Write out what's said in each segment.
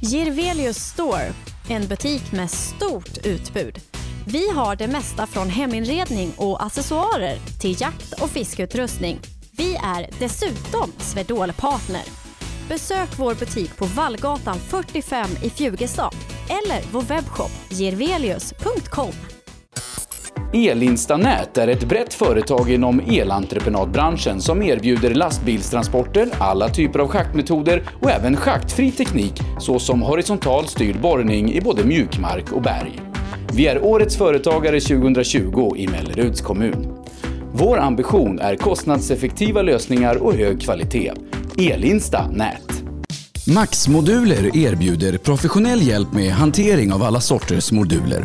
Girvelius Store, en butik med stort utbud. Vi har det mesta från heminredning och accessoarer till jakt och fiskeutrustning. Vi är dessutom Swedol-partner. Besök vår butik på Vallgatan 45 i Fjugestad eller vår webbshop girvelius.com. Elinstanät är ett brett företag inom elentreprenadbranschen som erbjuder lastbilstransporter, alla typer av schaktmetoder och även schaktfri teknik såsom horisontal styrd borrning i både mjukmark och berg. Vi är Årets Företagare 2020 i Melleruds kommun. Vår ambition är kostnadseffektiva lösningar och hög kvalitet. Elinsta Nät. Max-moduler erbjuder professionell hjälp med hantering av alla sorters moduler.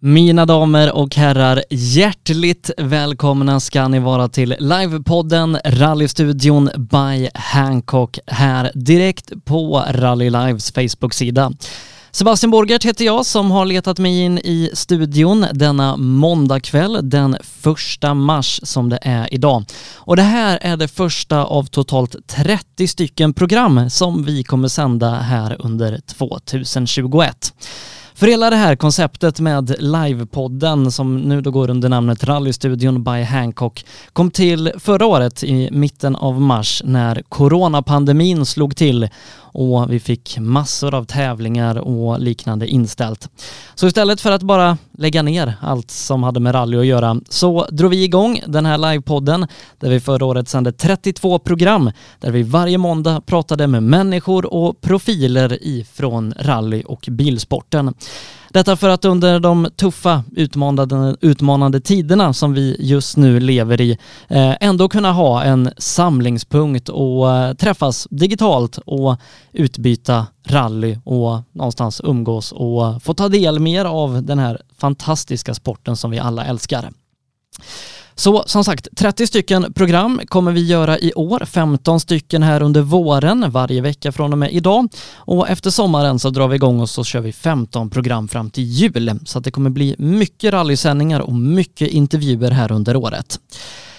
Mina damer och herrar, hjärtligt välkomna ska ni vara till livepodden Rallystudion by Hancock här direkt på Rally Lives Facebook-sida. Sebastian Borgert heter jag som har letat mig in i studion denna måndagkväll den första mars som det är idag. Och det här är det första av totalt 30 stycken program som vi kommer sända här under 2021. För hela det här konceptet med livepodden som nu då går under namnet Rallystudion by Hancock kom till förra året i mitten av mars när coronapandemin slog till och vi fick massor av tävlingar och liknande inställt. Så istället för att bara lägga ner allt som hade med rally att göra så drog vi igång den här livepodden där vi förra året sände 32 program där vi varje måndag pratade med människor och profiler ifrån rally och bilsporten. Detta för att under de tuffa utmanande, utmanande tiderna som vi just nu lever i eh, ändå kunna ha en samlingspunkt och eh, träffas digitalt och utbyta rally och någonstans umgås och få ta del mer av den här fantastiska sporten som vi alla älskar. Så som sagt, 30 stycken program kommer vi göra i år, 15 stycken här under våren varje vecka från och med idag. Och efter sommaren så drar vi igång och så kör vi 15 program fram till jul. Så att det kommer bli mycket rallysändningar och mycket intervjuer här under året.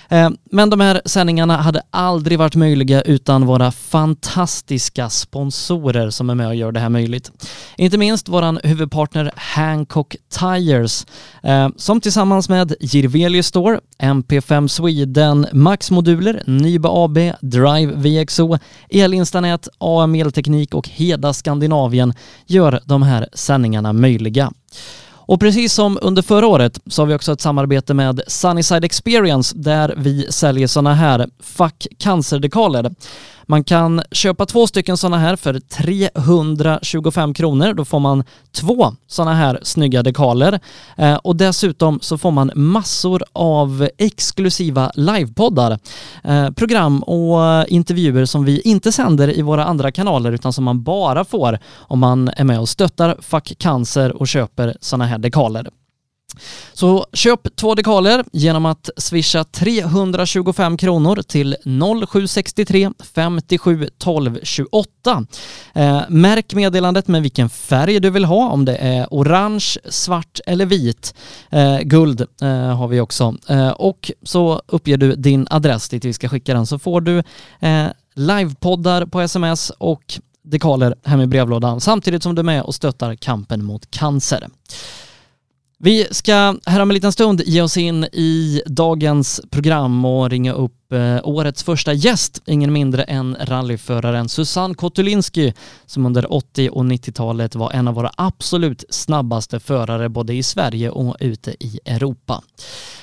Eh, men de här sändningarna hade aldrig varit möjliga utan våra fantastiska sponsorer som är med och gör det här möjligt. Inte minst våran huvudpartner Hancock Tires eh, som tillsammans med Girvelius Store, MP5 Sweden, Max Moduler, Nyba AB, Drive VXO, Elinstanät, AM Elteknik och Heda Skandinavien gör de här sändningarna möjliga. Och precis som under förra året så har vi också ett samarbete med Sunnyside Experience där vi säljer sådana här Fuck cancerdekaler. Man kan köpa två stycken sådana här för 325 kronor. Då får man två sådana här snygga dekaler eh, och dessutom så får man massor av exklusiva livepoddar, eh, program och intervjuer som vi inte sänder i våra andra kanaler utan som man bara får om man är med och stöttar Fuck Cancer och köper sådana här dekaler. Så köp två dekaler genom att swisha 325 kronor till 0763 57 12 28. Eh, märk meddelandet med vilken färg du vill ha, om det är orange, svart eller vit. Eh, guld eh, har vi också. Eh, och så uppger du din adress dit vi ska skicka den så får du eh, livepoddar på sms och dekaler hem i brevlådan samtidigt som du är med och stöttar kampen mot cancer. Vi ska här om en liten stund ge oss in i dagens program och ringa upp eh, årets första gäst, ingen mindre än rallyföraren Susanne Kotulinski som under 80 och 90-talet var en av våra absolut snabbaste förare både i Sverige och ute i Europa.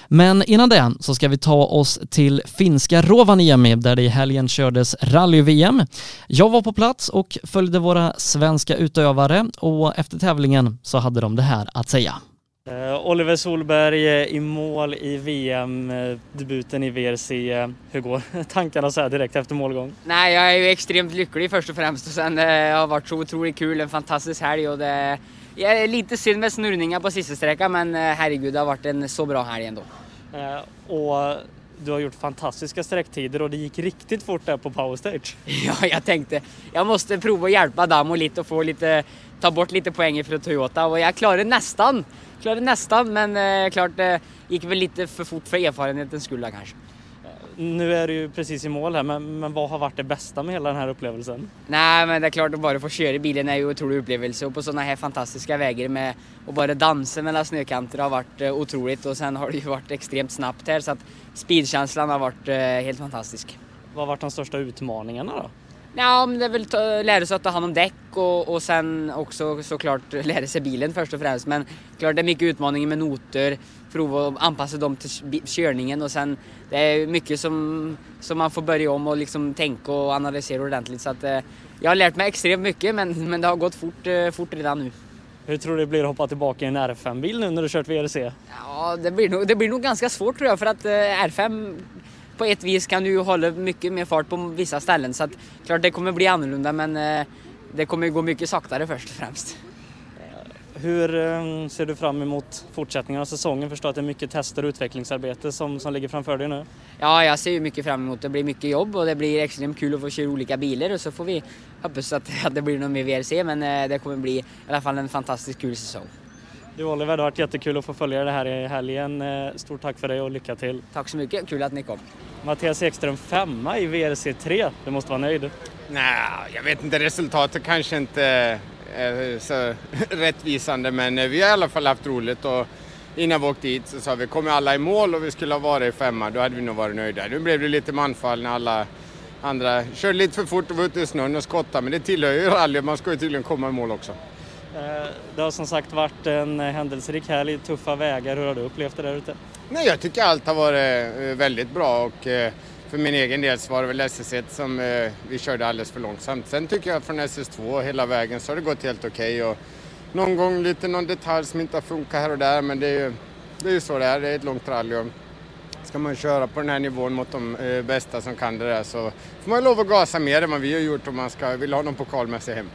Men innan det så ska vi ta oss till finska Rovaniemi där det i helgen kördes rally-VM. Jag var på plats och följde våra svenska utövare och efter tävlingen så hade de det här att säga. Uh, Oliver Solberg uh, i mål i VM, uh, debuten i VRC. hur går tankarna så här direkt efter målgång? Nej, jag är ju extremt lycklig först och främst och sen det har varit så otroligt kul, en fantastisk helg och det jag är lite synd med snurrningar på sista sträckan men herregud det har varit en så bra helg ändå. och du har gjort fantastiska sträcktider och det gick riktigt fort där på powerstage. Ja, jag tänkte jag måste prova att hjälpa Damo lite och få lite, ta bort lite poäng för Toyota och jag klarade nästan klarade nästan, men eh, klart det gick väl lite för fort för erfarenhetens skull kanske. Nu är du ju precis i mål här, men, men vad har varit det bästa med hela den här upplevelsen? Nej, men det är klart att bara få köra bilen är ju en otrolig upplevelse och på sådana här fantastiska vägar med att bara dansa mellan snökanter har varit eh, otroligt och sen har det ju varit extremt snabbt här så att speedkänslan har varit eh, helt fantastisk. Vad har varit de största utmaningarna då? Ja, men det är väl lära sig att ta hand om däck och, och sen också såklart lära sig bilen först och främst. Men klart det är mycket utmaningar med noter, prova att anpassa dem till körningen och sen det är mycket som, som man får börja om och liksom tänka och analysera ordentligt. Så att, eh, jag har lärt mig extremt mycket men, men det har gått fort, eh, fort redan nu. Hur tror du det blir att hoppa tillbaka i en R5-bil nu när du kört VRC? Ja, det blir, nog, det blir nog ganska svårt tror jag för att eh, R5 på ett vis kan du ju hålla mycket mer fart på vissa ställen så att klart det kommer bli annorlunda men eh, det kommer gå mycket saktare först och främst. Hur eh, ser du fram emot fortsättningen av säsongen? Förstår att det är mycket tester och utvecklingsarbete som, som ligger framför dig nu. Ja, jag ser ju mycket fram emot det. Det blir mycket jobb och det blir extremt kul att få köra olika bilar och så får vi hoppas att, att det blir något mer VRC men eh, det kommer bli i alla fall en fantastiskt kul säsong. Du Oliver, det har varit jättekul att få följa det här i helgen. Eh, stort tack för det och lycka till. Tack så mycket, kul att ni kom. Mattias Ekström femma i VRC 3. Du måste vara nöjd? Nej, jag vet inte. Resultatet kanske inte är så rättvisande men vi har i alla fall haft roligt och innan vi åkte hit så sa vi kommer alla i mål och vi skulle ha varit i femma då hade vi nog varit nöjda. Nu blev det lite manfall när alla andra körde lite för fort och var ute i snön och skottade men det tillhör ju rally, man ska ju tydligen komma i mål också. Eh, det har som sagt varit en händelserik helg, tuffa vägar. Hur har du upplevt det där ute? Nej, jag tycker allt har varit eh, väldigt bra och eh, för min egen del så var det väl SS1 som vi körde alldeles för långsamt. Sen tycker jag från SS2 hela vägen så har det gått helt okej okay och någon gång lite någon detalj som inte har funkat här och där men det är ju, det är ju så det är, det är ett långt rally och ska man köra på den här nivån mot de bästa som kan det där så får man lov att gasa mer än vad vi har gjort om man ska vill ha någon pokal med sig hem.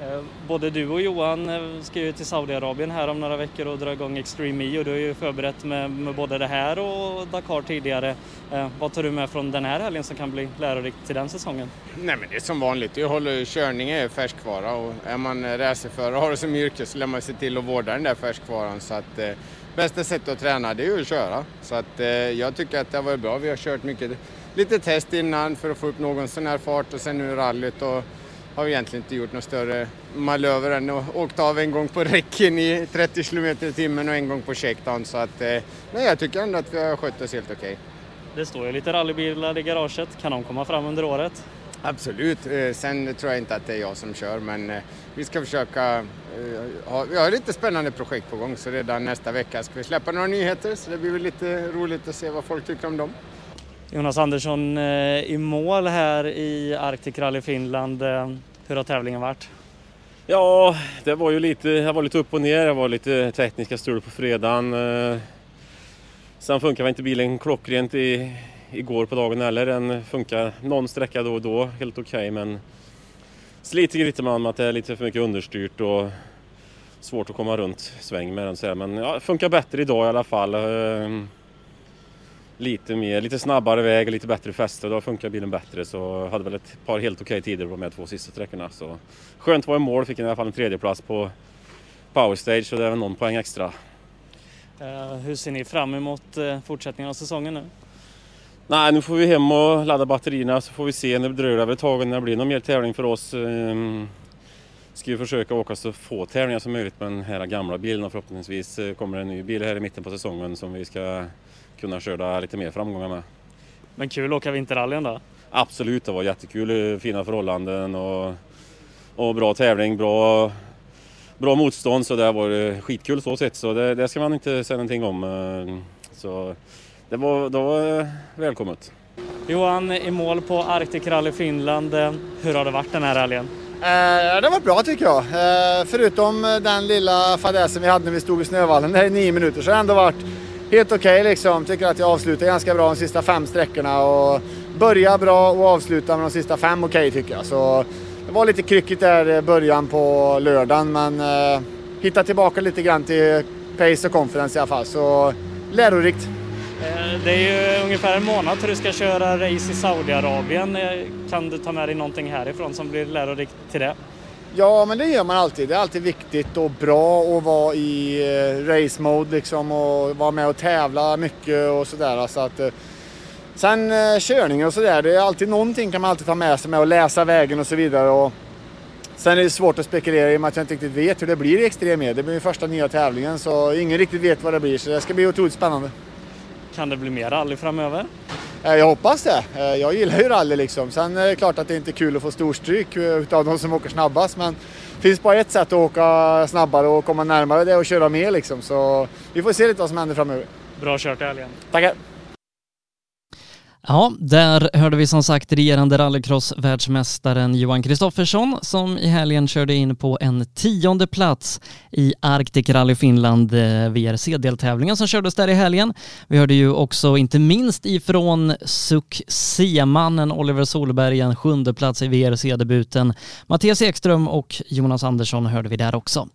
Eh, både du och Johan eh, ska ju till Saudiarabien här om några veckor och dra igång Extreme E och du har ju förberett med, med både det här och Dakar tidigare. Eh, vad tar du med från den här helgen som kan bli lärorikt till den säsongen? Nej men det är som vanligt, jag håller, körning är färskvara och är man racerförare och har det som yrke så lär man se till att vårda den där färskvaran så att eh, bästa sättet att träna det är ju att köra. Så att eh, jag tycker att det har varit bra, vi har kört mycket, lite test innan för att få upp någon sån här fart och sen nu rallyt och har egentligen inte gjort någon större malöver än att åkt av en gång på räcken i 30 km i timmen och en gång på shakedown. Så att, eh, nej, jag tycker ändå att vi har skött oss helt okej. Okay. Det står ju lite rallybilar i garaget. Kan de komma fram under året? Absolut. Eh, sen tror jag inte att det är jag som kör men eh, vi ska försöka ha, vi har lite spännande projekt på gång så redan nästa vecka ska vi släppa några nyheter så det blir väl lite roligt att se vad folk tycker om dem. Jonas Andersson eh, i mål här i Arctic Rally Finland. Eh, hur har tävlingen varit? Ja, det var ju lite, jag var lite upp och ner. Det var lite tekniska strul på fredagen. Eh. Sen funkar inte bilen klockrent i, igår på dagen heller. Den funkar någon sträcka då och då, helt okej okay, men sliter lite med att det är lite för mycket understyrt och svårt att komma runt sväng med den. Så Men ja, funkar bättre idag i alla fall. Eh, lite, mer, lite snabbare väg och lite bättre fäste. Då funkar bilen bättre. Så hade väl ett par helt okej tider på de två sista sträckorna. Så skönt att vara i mål. Fick i alla fall en tredjeplats på powerstage så det är väl någon poäng extra. Uh, hur ser ni fram emot uh, fortsättningen av säsongen nu? Nej, nu får vi hem och ladda batterierna så får vi se när det dröjer över ett tag när det blir någon mer tävling för oss. Ehm, ska vi försöka åka så få tävlingar som möjligt med den här gamla bilen och förhoppningsvis eh, kommer en ny bil här i mitten på säsongen som vi ska kunna köra lite mer framgångar med. Men kul att åka vinterrallyn då? Absolut, det var jättekul. Fina förhållanden och, och bra tävling, bra, bra motstånd så det var skitkul så sett så det, det ska man inte säga någonting om. Ehm, så det var, det var välkommet. Johan, i mål på Arctic Rally Finland. Hur har det varit den här? Eh, det har varit bra tycker jag. Eh, förutom den lilla fadäsen vi hade när vi stod i snövallen där i nio minuter så har det ändå varit helt okej okay, liksom. Tycker att jag avslutade ganska bra de sista fem sträckorna och börjar bra och avslutar med de sista fem okej okay, tycker jag. Så det var lite kryckigt där i början på lördagen men eh, hittade tillbaka lite grann till pace och conference i alla fall. Så lärorikt. Eh, det är ju ungefär en månad till du ska köra race i Saudiarabien. Eh, kan du ta med dig någonting härifrån som blir lärorikt till det? Ja, men det gör man alltid. Det är alltid viktigt och bra att vara i eh, race mode liksom och vara med och tävla mycket och sådär. Så att, eh, sen eh, körning och sådär, det är alltid någonting kan man alltid ta med sig med och läsa vägen och så vidare. Och sen är det svårt att spekulera i och med att jag inte riktigt vet hur det blir i extrem e. Det blir min första nya tävlingen så ingen riktigt vet vad det blir så det ska bli otroligt spännande. Kan det bli mer rally framöver? Eh, jag hoppas det. Eh, jag gillar ju rally liksom. Sen är det klart att det inte är kul att få storstryk eh, utav de som åker snabbast. Men det finns bara ett sätt att åka snabbare och komma närmare det och köra mer liksom. Så vi får se lite vad som händer framöver. Bra kört i helgen. Tackar! Ja, där hörde vi som sagt regerande rallycross-världsmästaren Johan Kristoffersson som i helgen körde in på en tionde plats i Arctic Rally Finland eh, VRC-deltävlingen som kördes där i helgen. Vi hörde ju också inte minst ifrån succémannen Oliver Solberg en sjunde plats i VRC-debuten. Mattias Ekström och Jonas Andersson hörde vi där också.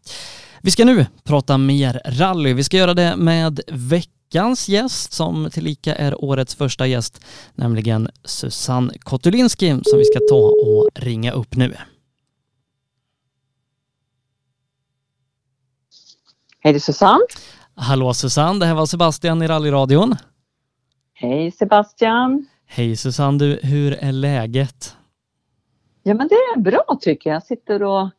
Vi ska nu prata mer rally. Vi ska göra det med veck veckans gäst som tillika är årets första gäst, nämligen Susanne Kotulinski som vi ska ta och ringa upp nu. Hej det är Susanne. Hallå Susanne, det här var Sebastian i rallyradion. Hej Sebastian. Hej Susanne, du, hur är läget? Ja men det är bra tycker jag. Jag sitter och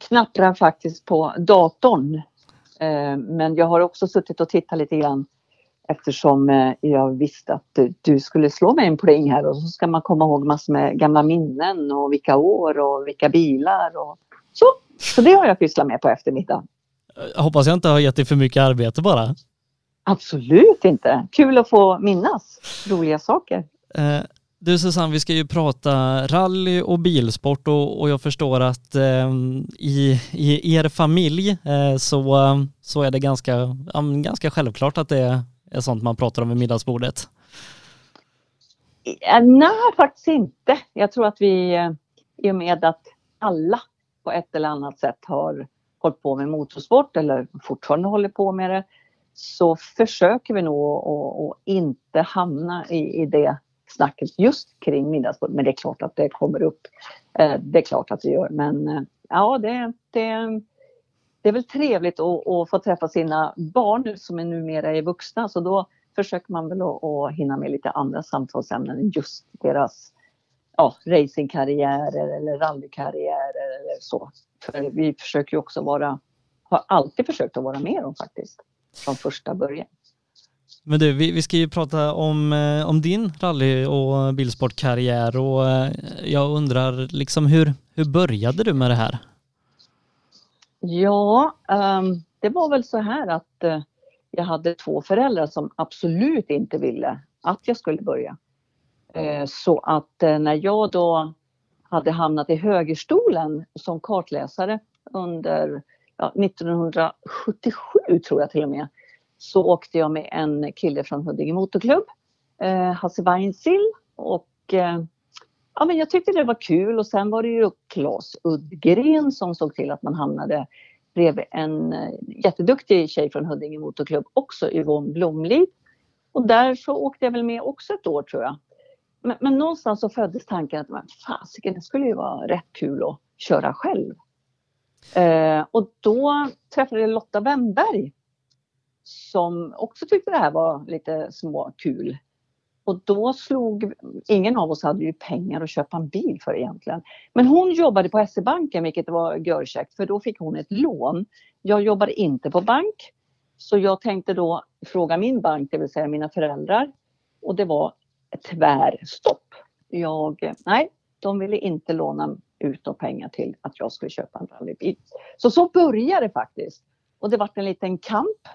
knapprar faktiskt på datorn. Eh, men jag har också suttit och tittat lite grann eftersom eh, jag visste att du skulle slå mig en pling här och så ska man komma ihåg massor med gamla minnen och vilka år och vilka bilar och så. Så det har jag pysslat med på eftermiddagen. Jag hoppas jag inte har gett dig för mycket arbete bara. Absolut inte. Kul att få minnas roliga saker. Eh, du Susanne, vi ska ju prata rally och bilsport och, och jag förstår att eh, i, i, er familj eh, så, så är det ganska, ganska självklart att det är sånt man pratar om vid middagsbordet? Eh, nej, faktiskt inte. Jag tror att vi, eh, i och med att alla på ett eller annat sätt har hållit på med motorsport eller fortfarande håller på med det, så försöker vi nog att inte hamna i, i det snacket just kring middagsbord. Men det är klart att det kommer upp. Eh, det är klart att det gör. Men ja, det, det, det är väl trevligt att, att, få träffa sina barn som är numera är vuxna så då försöker man väl att, att hinna med lite andra samtalsämnen än just deras ja, racingkarriärer eller rallykarriärer eller så. För vi försöker ju också vara, har alltid försökt att vara med dem faktiskt, från första början. Men du, vi, vi ska ju prata om, eh, om din rally och bilsportkarriär och eh, jag undrar liksom hur, hur började du med det här? Ja, um, det var väl så här att uh, jag hade två föräldrar som absolut inte ville att jag skulle börja. Uh, så att uh, när jag då hade hamnat i högerstolen som kartläsare under ja, 1977 tror jag till och med, så åkte jag med en kille från Huddinge Motorklubb, eh, Hasse Weinzierl och ja, men jag tyckte det var kul och sen var det ju Claes Uddgren som såg till att man hamnade bredvid en eh, jätteduktig tjej från Huddinge Motorklubb också, Yvonne Blomlid. Och där så åkte jag väl med också ett år tror jag. Men, men någonstans så föddes tanken att fasiken, det skulle ju vara rätt kul att köra själv. Eh, och då träffade jag Lotta Wennberg som också tyckte det här var lite småkul. Och då slog, ingen av oss hade ju pengar att köpa en bil för egentligen. Men hon jobbade på SE-banken vilket var görkäckt för då fick hon ett lån. Jag jobbade inte på bank. Så jag tänkte då fråga min bank, det vill säga mina föräldrar. Och det var tvärstopp. Jag, nej, de ville inte låna ut pengar till att jag skulle köpa en rallybil. Så så började det faktiskt. Och det var en liten kamp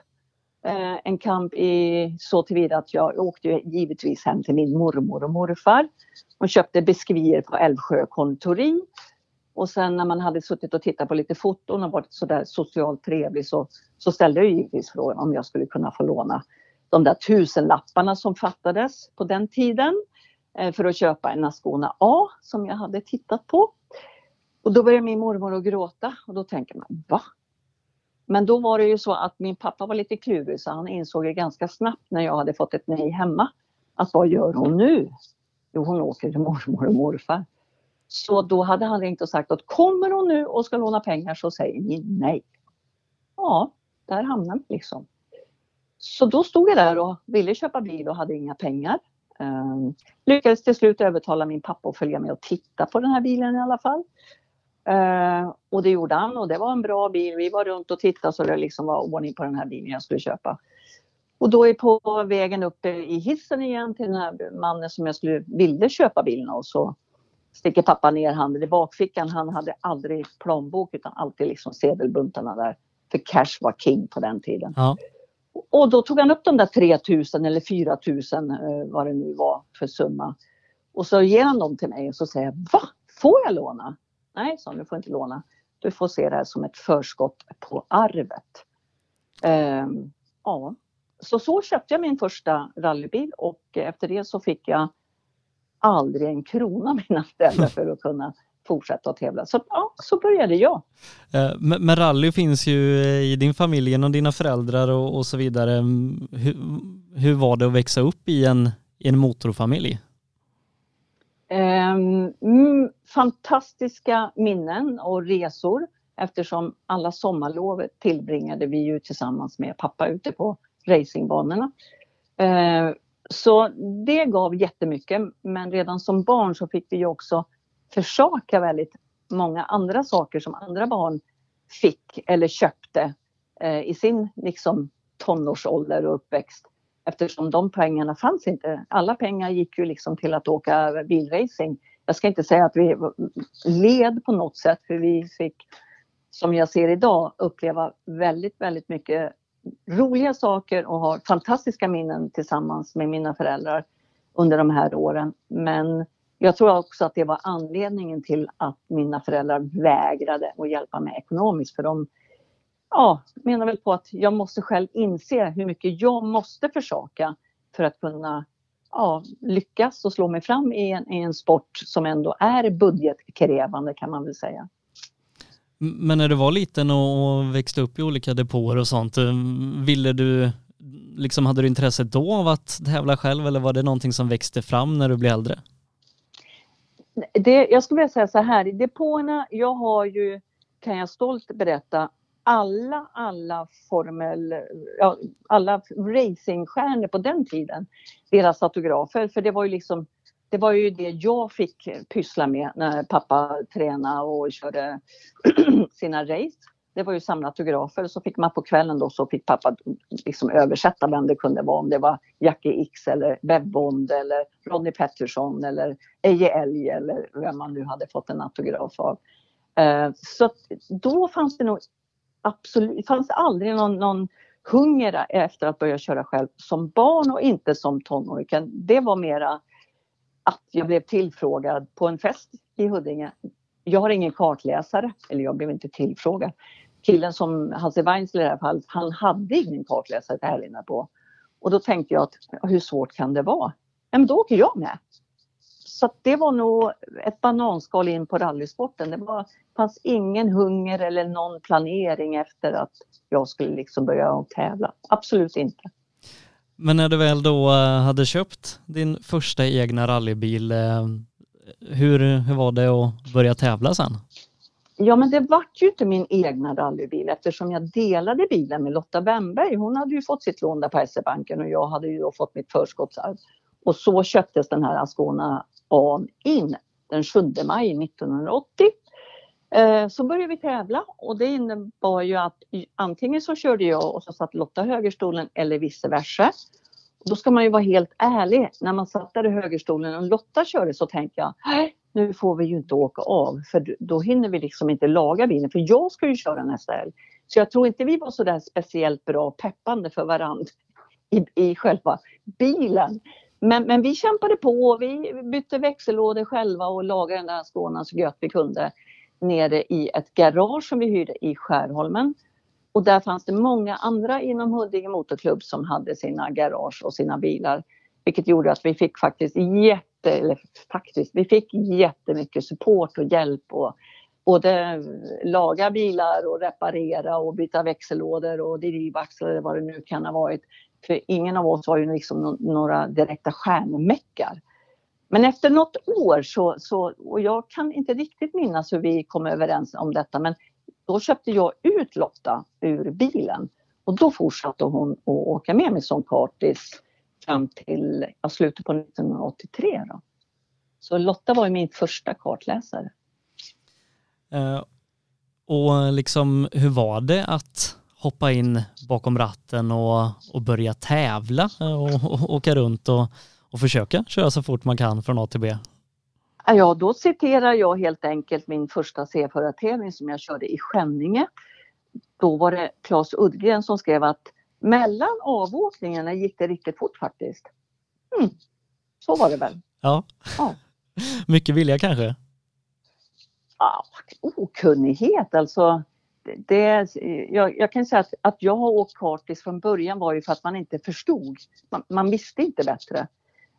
Eh, en kamp i så tillvida att jag åkte givetvis hem till min mormor och morfar och köpte biskvier på Älvsjö kontori. Och sen när man hade suttit och tittat på lite foton och varit sådär socialt trevlig så, så ställde jag givetvis frågan om jag skulle kunna få låna de där tusenlapparna som fattades på den tiden eh, för att köpa en Ascona A som jag hade tittat på. Och då började min mormor att gråta och då tänker man, va? Men då var det ju så att min pappa var lite klurig så han insåg ju ganska snabbt när jag hade fått ett nej hemma att vad gör hon nu? Jo, hon åker till mormor och morfar. Så då hade han ringt och sagt att kommer hon nu och ska låna pengar så säger ni nej. Ja, där hamnade vi liksom. Så då stod jag där och ville köpa bil och hade inga pengar. Um, lyckades till slut övertala min pappa att följa med och titta på den här bilen i alla fall. Uh, och det gjorde han och det var en bra bil. Vi var runt och tittade så det liksom var ordning på den här bilen jag skulle köpa. Och då är på vägen upp i hissen igen till den här mannen som jag skulle ville köpa bilen och så sticker pappa ner handen i bakfickan. Han hade aldrig plånbok utan alltid liksom sedelbuntarna där. För cash var king på den tiden. Ja. Och då tog han upp de där 3000 eller 4000 uh, vad det nu var för summa. Och så ger han dem till mig och så säger jag, va? Får jag låna? Nej, sa du får inte låna. Du får se det här som ett förskott på arvet. Um, ja, så så köpte jag min första rallybil och efter det så fick jag aldrig en krona av mina föräldrar för att kunna fortsätta att tävla. Så ja, så började jag. Eh, men, men rally finns ju i din familj genom dina föräldrar och, och så vidare. Mm, hur, hur, var det att växa upp i en, i en motorfamilj? Um, fantastiska minnen och resor eftersom alla sommarlov tillbringade vi ju tillsammans med pappa ute på racingbanorna. Uh, så det gav jättemycket men redan som barn så fick vi ju också försaka väldigt många andra saker som andra barn fick eller köpte uh, i sin liksom, tonårsålder och uppväxt eftersom de pengarna fanns inte. Alla pengar gick ju liksom till att åka bilracing. Jag ska inte säga att vi led på något sätt för vi fick, som jag ser idag, uppleva väldigt, väldigt mycket roliga saker och ha fantastiska minnen tillsammans med mina föräldrar under de här åren. Men jag tror också att det var anledningen till att mina föräldrar vägrade att hjälpa mig ekonomiskt för de ja, menar väl på att jag måste själv inse hur mycket jag måste försaka för att kunna ja, lyckas och slå mig fram i en, i en sport som ändå är budgetkrävande kan man väl säga. Men när du var liten och växte upp i olika depåer och sånt, eh, ville du, liksom hade du intresset då av att tävla själv eller var det någonting som växte fram när du blev äldre? Det, jag skulle vilja säga så här, i depåerna, jag har ju, kan jag stolt berätta, alla, alla Formel, ja, alla racingstjärnor på den tiden, deras autografer. För det var ju liksom, det var ju det jag fick pyssla med när pappa tränade och körde sina race. Det var ju samla autografer så fick man på kvällen då så fick pappa liksom översätta vem det kunde vara. Om det var Jackie X eller Bev Bond eller Ronnie Peterson, eller Eje Elg eller vem man nu hade fått en autograf av. Eh, så då fanns det nog absolut, det fanns aldrig någon, någon hunger efter att börja köra själv som barn och inte som tonåring. Det var mera att jag blev tillfrågad på en fest i Huddinge. Jag har ingen kartläsare, eller jag blev inte tillfrågad. Killen som Hasse Weinsler i det här fallet, han hade ingen kartläsare att på. Och då tänkte jag att hur svårt kan det vara? Men då åker jag med. Så det var nog ett bananskal in på rallysporten. Det var, fanns ingen hunger eller någon planering efter att jag skulle liksom börja tävla. Absolut inte. Men när du väl då eh, hade köpt din första egna rallybil, eh, hur, hur var det att börja tävla sen? Ja, men det vart ju inte min egna rallybil eftersom jag delade bilen med Lotta Wennberg. Hon hade ju fått sitt lån där på SE-banken och jag hade ju då fått mitt förskottsarv. Och så köptes den här Ascona A in den 7 maj 1980. Eh, så började vi tävla och det innebar ju att antingen så körde jag och så satt Lotta i högerstolen eller vice versa. Då ska man ju vara helt ärlig. När man satt där i högerstolen och Lotta körde så tänkte jag, nu får vi ju inte åka av för då hinner vi liksom inte laga bilen för jag ska ju köra nästa helg. Så jag tror inte vi var så där speciellt bra peppande för varandra i, i själva bilen. Men, men vi kämpade på, vi bytte växellådor själva och lagade den där Skånen så gött vi kunde nere i ett garage som vi hyrde i Skärholmen. Och där fanns det många andra inom Huddinge Motorklubb som hade sina garage och sina bilar. Vilket gjorde att vi fick faktiskt jätte, eller faktiskt, vi fick jättemycket support och hjälp och både laga bilar och reparera och byta växellådor och drivaxlar eller vad det nu kan ha varit. För ingen av oss var ju liksom några direkta stjärnmäckar. Men efter något år så, så, och jag kan inte riktigt minnas hur vi kom överens om detta, men då köpte jag ut Lotta ur bilen och då fortsatte hon att åka med mig som kartis fram till ja, slutet på 1983. Då. Så Lotta var ju min första kartläsare. Uh, och liksom hur var det att hoppa in bakom ratten och, och börja tävla och, och åka runt och, och försöka köra så fort man kan från A till B? Ja, då citerar jag helt enkelt min första C-förartävling som jag körde i Skänninge. Då var det Claes Uddgren som skrev att mellan avåkningarna gick det riktigt fort faktiskt. Mm. Så var det väl. Ja. ja. Mycket vilja kanske? Ja, okunnighet alltså. Det, jag, jag kan säga att, att jag har åkt kartis från början var ju för att man inte förstod. Man, man visste inte bättre.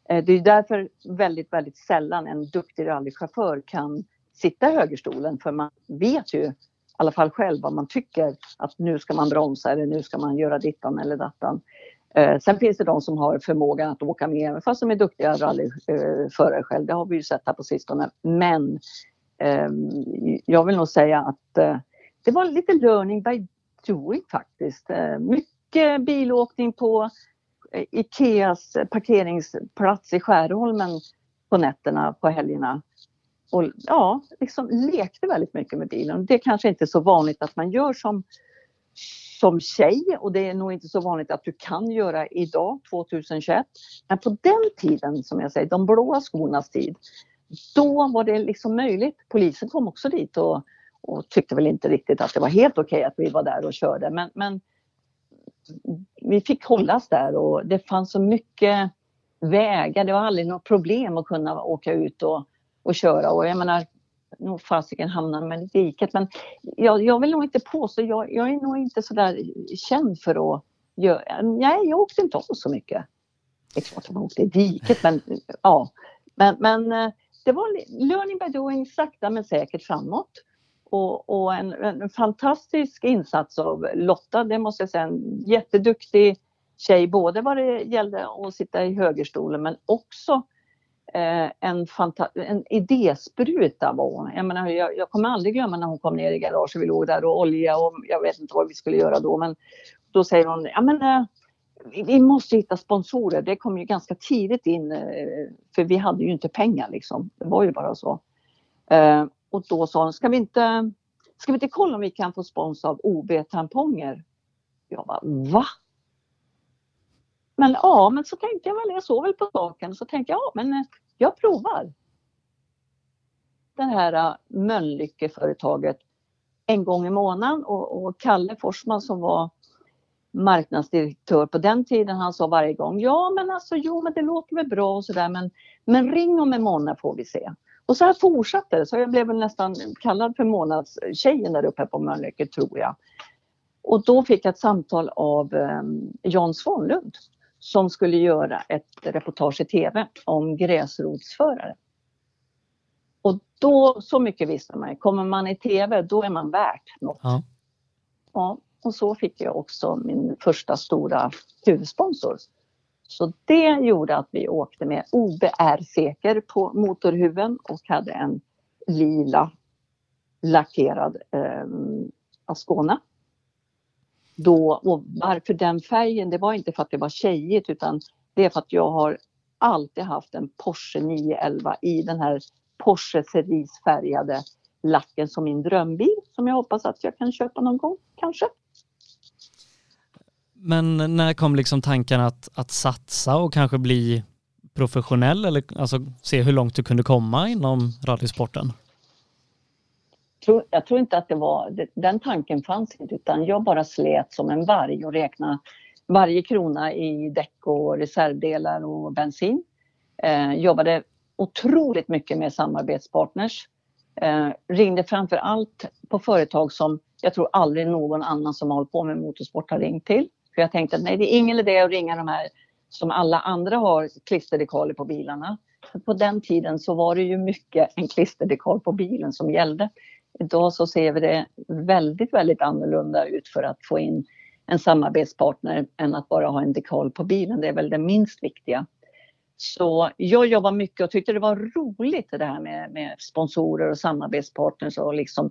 Eh, det är därför väldigt, väldigt sällan en duktig rallychaufför kan sitta i högerstolen för man vet ju i alla fall själv vad man tycker att nu ska man bromsa eller nu ska man göra dittan eller dattan. Eh, sen finns det de som har förmågan att åka med fast de är duktiga rallyförare själv. Det har vi ju sett här på sistone. Men eh, jag vill nog säga att eh, det var lite learning by doing faktiskt. Eh, mycket bilåkning på eh, Ikeas parkeringsplats i Skärholmen på nätterna, på helgerna. Och ja, liksom lekte väldigt mycket med bilen. Det är kanske inte är så vanligt att man gör som, som tjej och det är nog inte så vanligt att du kan göra idag, 2021. Men på den tiden, som jag säger, de blåa skornas tid, då var det liksom möjligt. Polisen kom också dit och, och tyckte väl inte riktigt att det var helt okej okay att vi var där och körde. Men, men vi fick hållas där och det fanns så mycket vägar. Det var aldrig något problem att kunna åka ut och, och köra. Och jag menar, nog fasiken hamnade man i diket. Men jag, jag vill nog inte påstå, jag, jag är nog inte så där känd för att göra... Nej, jag åkte inte av så mycket. Det är klart att man åkte i diket, men ja. Men, men eh, det var learning by doing, sakta men säkert framåt. Och, och en, en, fantastisk insats av Lotta, det måste jag säga. En jätteduktig tjej, både vad det gällde att sitta i högerstolen men också eh, en, en idéspruta var hon. Jag, menar, jag, jag kommer aldrig glömma när hon kom ner i garaget. Vi låg där och olja och jag vet inte vad vi skulle göra då. Men då säger hon, ja men eh, vi måste hitta sponsorer. Det kom ju ganska tidigt in eh, för vi hade ju inte pengar liksom. Det var ju bara så. Eh, och då sa hon, ska vi inte, ska vi inte kolla om vi kan få spons av OB-tamponger? Jag bara, va? Men ja, men så tänkte jag väl, jag såg väl på saken, så tänkte jag, ja men eh, jag provar. Det här eh, Mölnlycke-företaget en gång i månaden och, och Kalle Forsman som var marknadsdirektör på den tiden, han sa varje gång, ja men alltså jo men det låter väl bra och sådär men, men ring om en månad får vi se. Och så här fortsatte det, så jag blev nästan kallad för månadstjejen där uppe på Mölnlycke tror jag. Och då fick jag ett samtal av eh, Jan Svanlund som skulle göra ett reportage i TV om gräsrotsförare. Och då, så mycket visste man, kommer man i TV då är man värt något. Ja. ja och så fick jag också min första stora huvudsponsor så det gjorde att vi åkte med OBR-seker på motorhuven och hade en lila lackerad eh, Ascona. Då, och varför den färgen? Det var inte för att det var tjejigt utan det är för att jag har alltid haft en Porsche 911 i den här Porsche cerisfärgade lacken som min drömbil som jag hoppas att jag kan köpa någon gång kanske. Men när kom liksom tanken att, att satsa och kanske bli professionell eller alltså se hur långt du kunde komma inom radiosporten? Jag tror inte att det var, den tanken fanns inte utan jag bara slet som en varg och räknade varje krona i däck och reservdelar och bensin. Eh, jobbade otroligt mycket med samarbetspartners. Eh, ringde framför allt på företag som jag tror aldrig någon annan som har hållit på med motorsport har ringt till. För jag tänkte att nej, det är ingen idé att ringa de här som alla andra har klisterdekaler på bilarna. På den tiden så var det ju mycket en klisterdekal på bilen som gällde. Idag så ser vi det väldigt, väldigt annorlunda ut för att få in en samarbetspartner än att bara ha en dekal på bilen. Det är väl det minst viktiga. Så jag jobbar mycket och tyckte det var roligt det här med, med sponsorer och samarbetspartners och liksom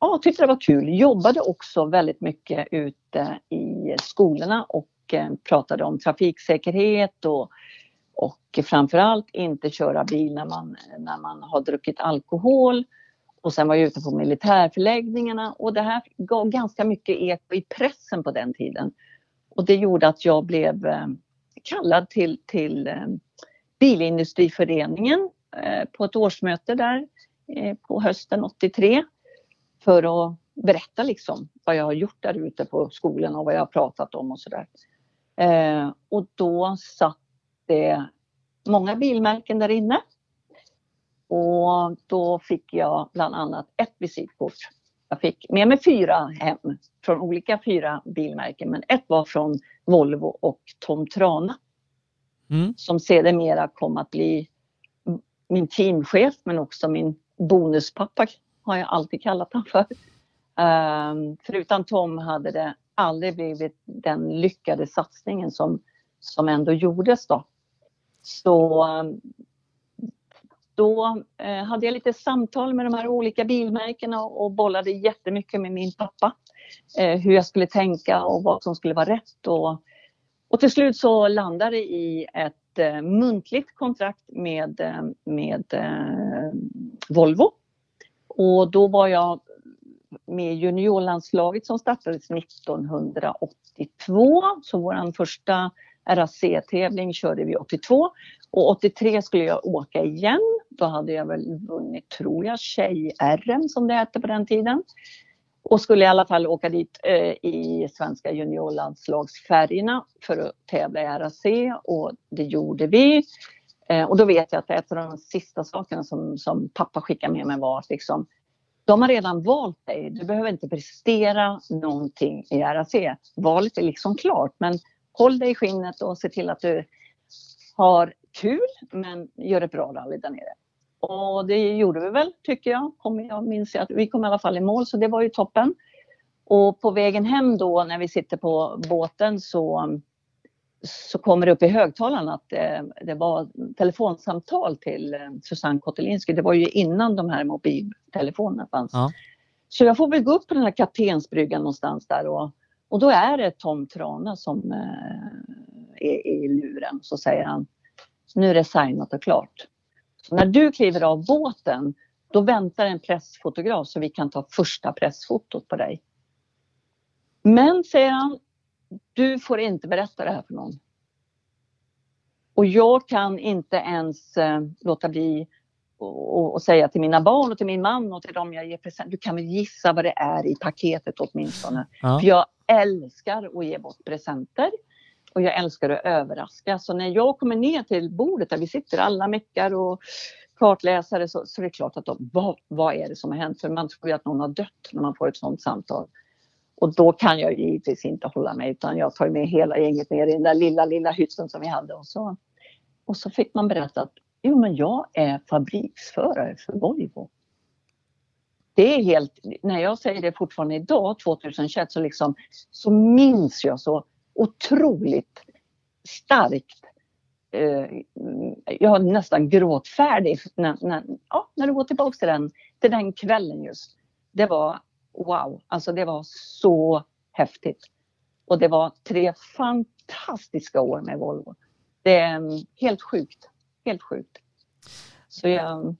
ja, tyckte det var kul. Jobbade också väldigt mycket ute i skolorna och eh, pratade om trafiksäkerhet och, och framförallt inte köra bil när man, när man har druckit alkohol. Och sen var jag ute på militärförläggningarna och det här gav ganska mycket eko i pressen på den tiden. Och det gjorde att jag blev eh, kallad till, till eh, Bilindustriföreningen på ett årsmöte där på hösten 83 för att berätta liksom vad jag har gjort där ute på skolan och vad jag har pratat om och sådär. Eh, och då satt det många bilmärken där inne. Och då fick jag bland annat ett visitkort. Jag fick med mig fyra hem från olika fyra bilmärken men ett var från Volvo och Tom Trana. Mm. Som sedermera kom att bli min teamchef men också min bonuspappa har jag alltid kallat honom för. Ehm, um, för utan Tom hade det aldrig blivit den lyckade satsningen som, som ändå gjordes då. Så ehm, då eh, hade jag lite samtal med de här olika bilmärkena och, och bollade jättemycket med min pappa. Eh, hur jag skulle tänka och vad som skulle vara rätt. Och, och till slut så landade det i ett eh, muntligt kontrakt med, eh, med eh, Volvo och då var jag med juniorlandslaget som startades 1982. Så vår första RAC-tävling körde vi 82. Och 83 skulle jag åka igen. Då hade jag väl vunnit, tror jag, tjej-RM som det hette på den tiden. Och skulle i alla fall åka dit eh, i svenska juniorlandslagsfärgerna för att tävla i RAC och det gjorde vi. Eh, och då vet jag att ett av de sista sakerna som, som pappa skickade med mig var att liksom, de har redan valt dig. Du behöver inte prestera någonting i RAC. Valet är liksom klart, men håll dig i skinnet och se till att du har kul, men gör ett bra rally där nere. Och det gjorde vi väl, tycker jag. Jag minns att vi kom i alla fall i mål, så det var ju toppen. Och på vägen hem då när vi sitter på båten så så kommer det upp i högtalaren att eh, det var telefonsamtal till eh, Susanne Kotelinski. Det var ju innan de här mobiltelefonerna fanns. Ja. Så jag får väl gå upp på den här kaptensbryggan någonstans där och, och då är det Tom Trana som eh, är i luren. Så säger han, nu är det signat och klart. Så när du kliver av båten, då väntar en pressfotograf så vi kan ta första pressfotot på dig. Men, säger han, du får inte berätta det här för någon. Och jag kan inte ens eh, låta bli och, säga till mina barn och till min man och till dem jag ger present. Du kan väl gissa vad det är i paketet åtminstone. Ja. För jag älskar att ge bort presenter och jag älskar att överraska. Så när jag kommer ner till bordet där vi sitter alla meckar och kartläsare så, så är det klart att de, vad, vad är det som har hänt? För man tror ju att någon har dött när man får ett sådant samtal. Och då kan jag givetvis inte hålla mig utan jag tar med hela gänget ner i den där lilla, lilla hytten som vi hade. Och så, och så fick man berätta att jo men jag är fabriksförare för Volvo. Det är helt, när jag säger det fortfarande idag 2021 så liksom så minns jag så otroligt starkt eh, jag är nästan gråtfärdig när, när, ja, när du går tillbaka till den, till den kvällen just. Det var wow, alltså det var så häftigt. Och det var tre fantastiska år med Volvo. Det är mm, helt sjukt. Helt sjukt. Så jag,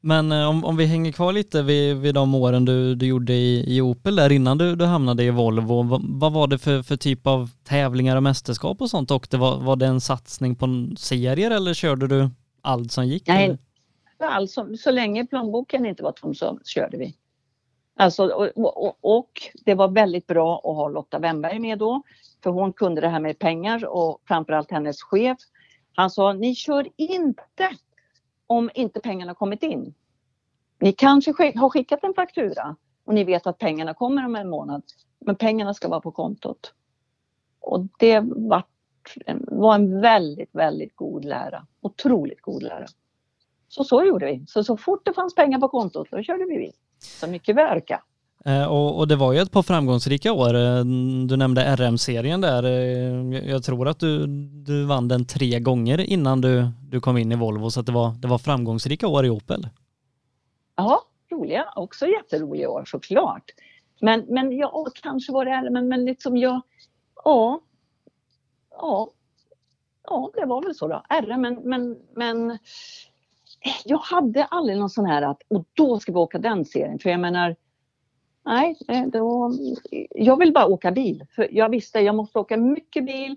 Men eh, om, om vi hänger kvar lite vid, vid de åren du, du gjorde i, i Opel där innan du, du hamnade i Volvo. Vad, vad var det för, för typ av tävlingar och mästerskap och sånt? Och det var, var det en satsning på en serier eller körde du allt som gick? Nej, alltså, så länge plånboken inte var tom så körde vi. Alltså, och, och, och det var väldigt bra att ha Lotta Wennberg med då. För hon kunde det här med pengar och framförallt hennes chef. Han sa, ni kör inte om inte pengarna kommit in. Ni kanske skick- har skickat en faktura och ni vet att pengarna kommer om en månad. Men pengarna ska vara på kontot. Och det var, var en väldigt, väldigt god lära. Otroligt god lära. Så så gjorde vi. Så, så fort det fanns pengar på kontot, då körde vi bil. Så mycket verka. Eh, Och, och det var ju ett par framgångsrika år. Eh, Du nämnde RM-serien där. Eh, Jag- tror att du, du vann den tre gånger innan du, du kom in i Volvo så att det var, det var framgångsrika år i Opel. Ja, roliga. Också jätteroliga år såklart. Men, men ja, kanske var det men, men liksom jag, ja, ja, ja, det var väl så då. R, men, men, men Eh, jag hade aldrig någon sån här att, och då ska vi åka den serien. För jag menar, nej, eh, då, jag vill bara åka bil. För jag visste, jag måste åka mycket bil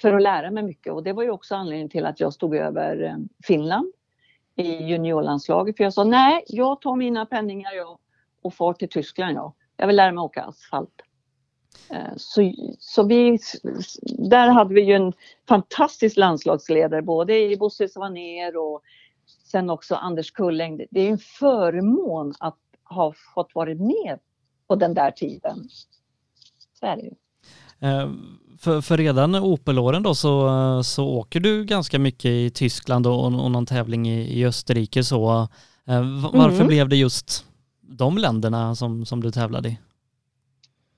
för att lära mig mycket. Och det var ju också anledningen till att jag stod över eh, Finland i juniorlandslaget. För jag sa nej, jag tar mina penningar jag och far till Tyskland jag. Jag vill lära mig åka asfalt. Så, så vi, där hade vi ju en fantastisk landslagsledare både i Bosse Svanér och sen också Anders Kulläng. Det är en förmån att ha fått vara med på den där tiden. Så är det ju. Eh, För, för redan Opel-åren då så, så åker du ganska mycket i Tyskland och, och någon tävling i, i Österrike så. Eh, va- Varför Mm. blev det just de länderna som, som du tävlade i?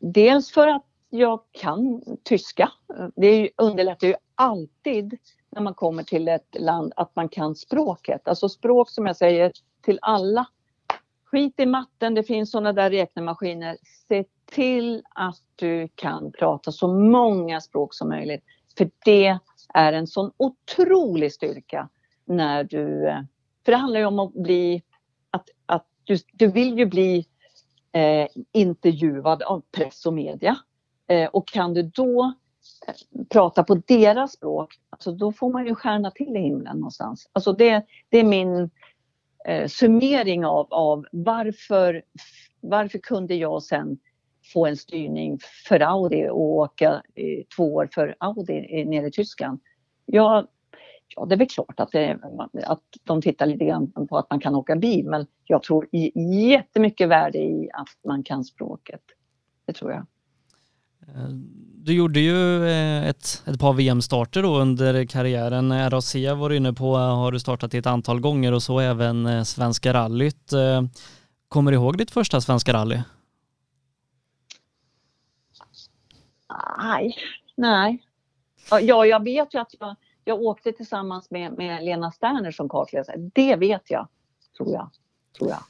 Dels för att jag kan tyska. Det underlättar ju alltid när man kommer till ett land att man kan språket. Alltså språk som jag säger till alla. Skit i matten, det finns sådana där räknemaskiner. Se till att du kan prata så många språk som möjligt. För det är en sån otrolig styrka när du... För det handlar ju om att bli... Att, att du, du vill ju bli eh, intervjuad av press och media. Eh, och kan du då prata på deras språk, alltså då får man ju stjärna till i himlen någonstans. Alltså det, det är min eh, summering av, av varför, varför kunde jag sen få en styrning för Audi och åka eh, två år för Audi eh, nere i Tyskland. Ja, ja, det är väl klart att, eh, det, att de tittar lite grann på att man kan åka bil, men jag tror jättemycket värde i att man kan språket. Det tror jag. Eh, Du gjorde ju eh, ett, ett par VM-starter då under karriären. RAC var du inne på, har du startat ett antal gånger och så även eh, Svenska rallyt. Eh, Kommer du ihåg ditt första Svenska rally? Nej, nej. Ja, Ja, jag vet ju att jag, jag åkte tillsammans med, med Lena Sterner som kartläsare. Det vet jag, tror jag. Tror jag.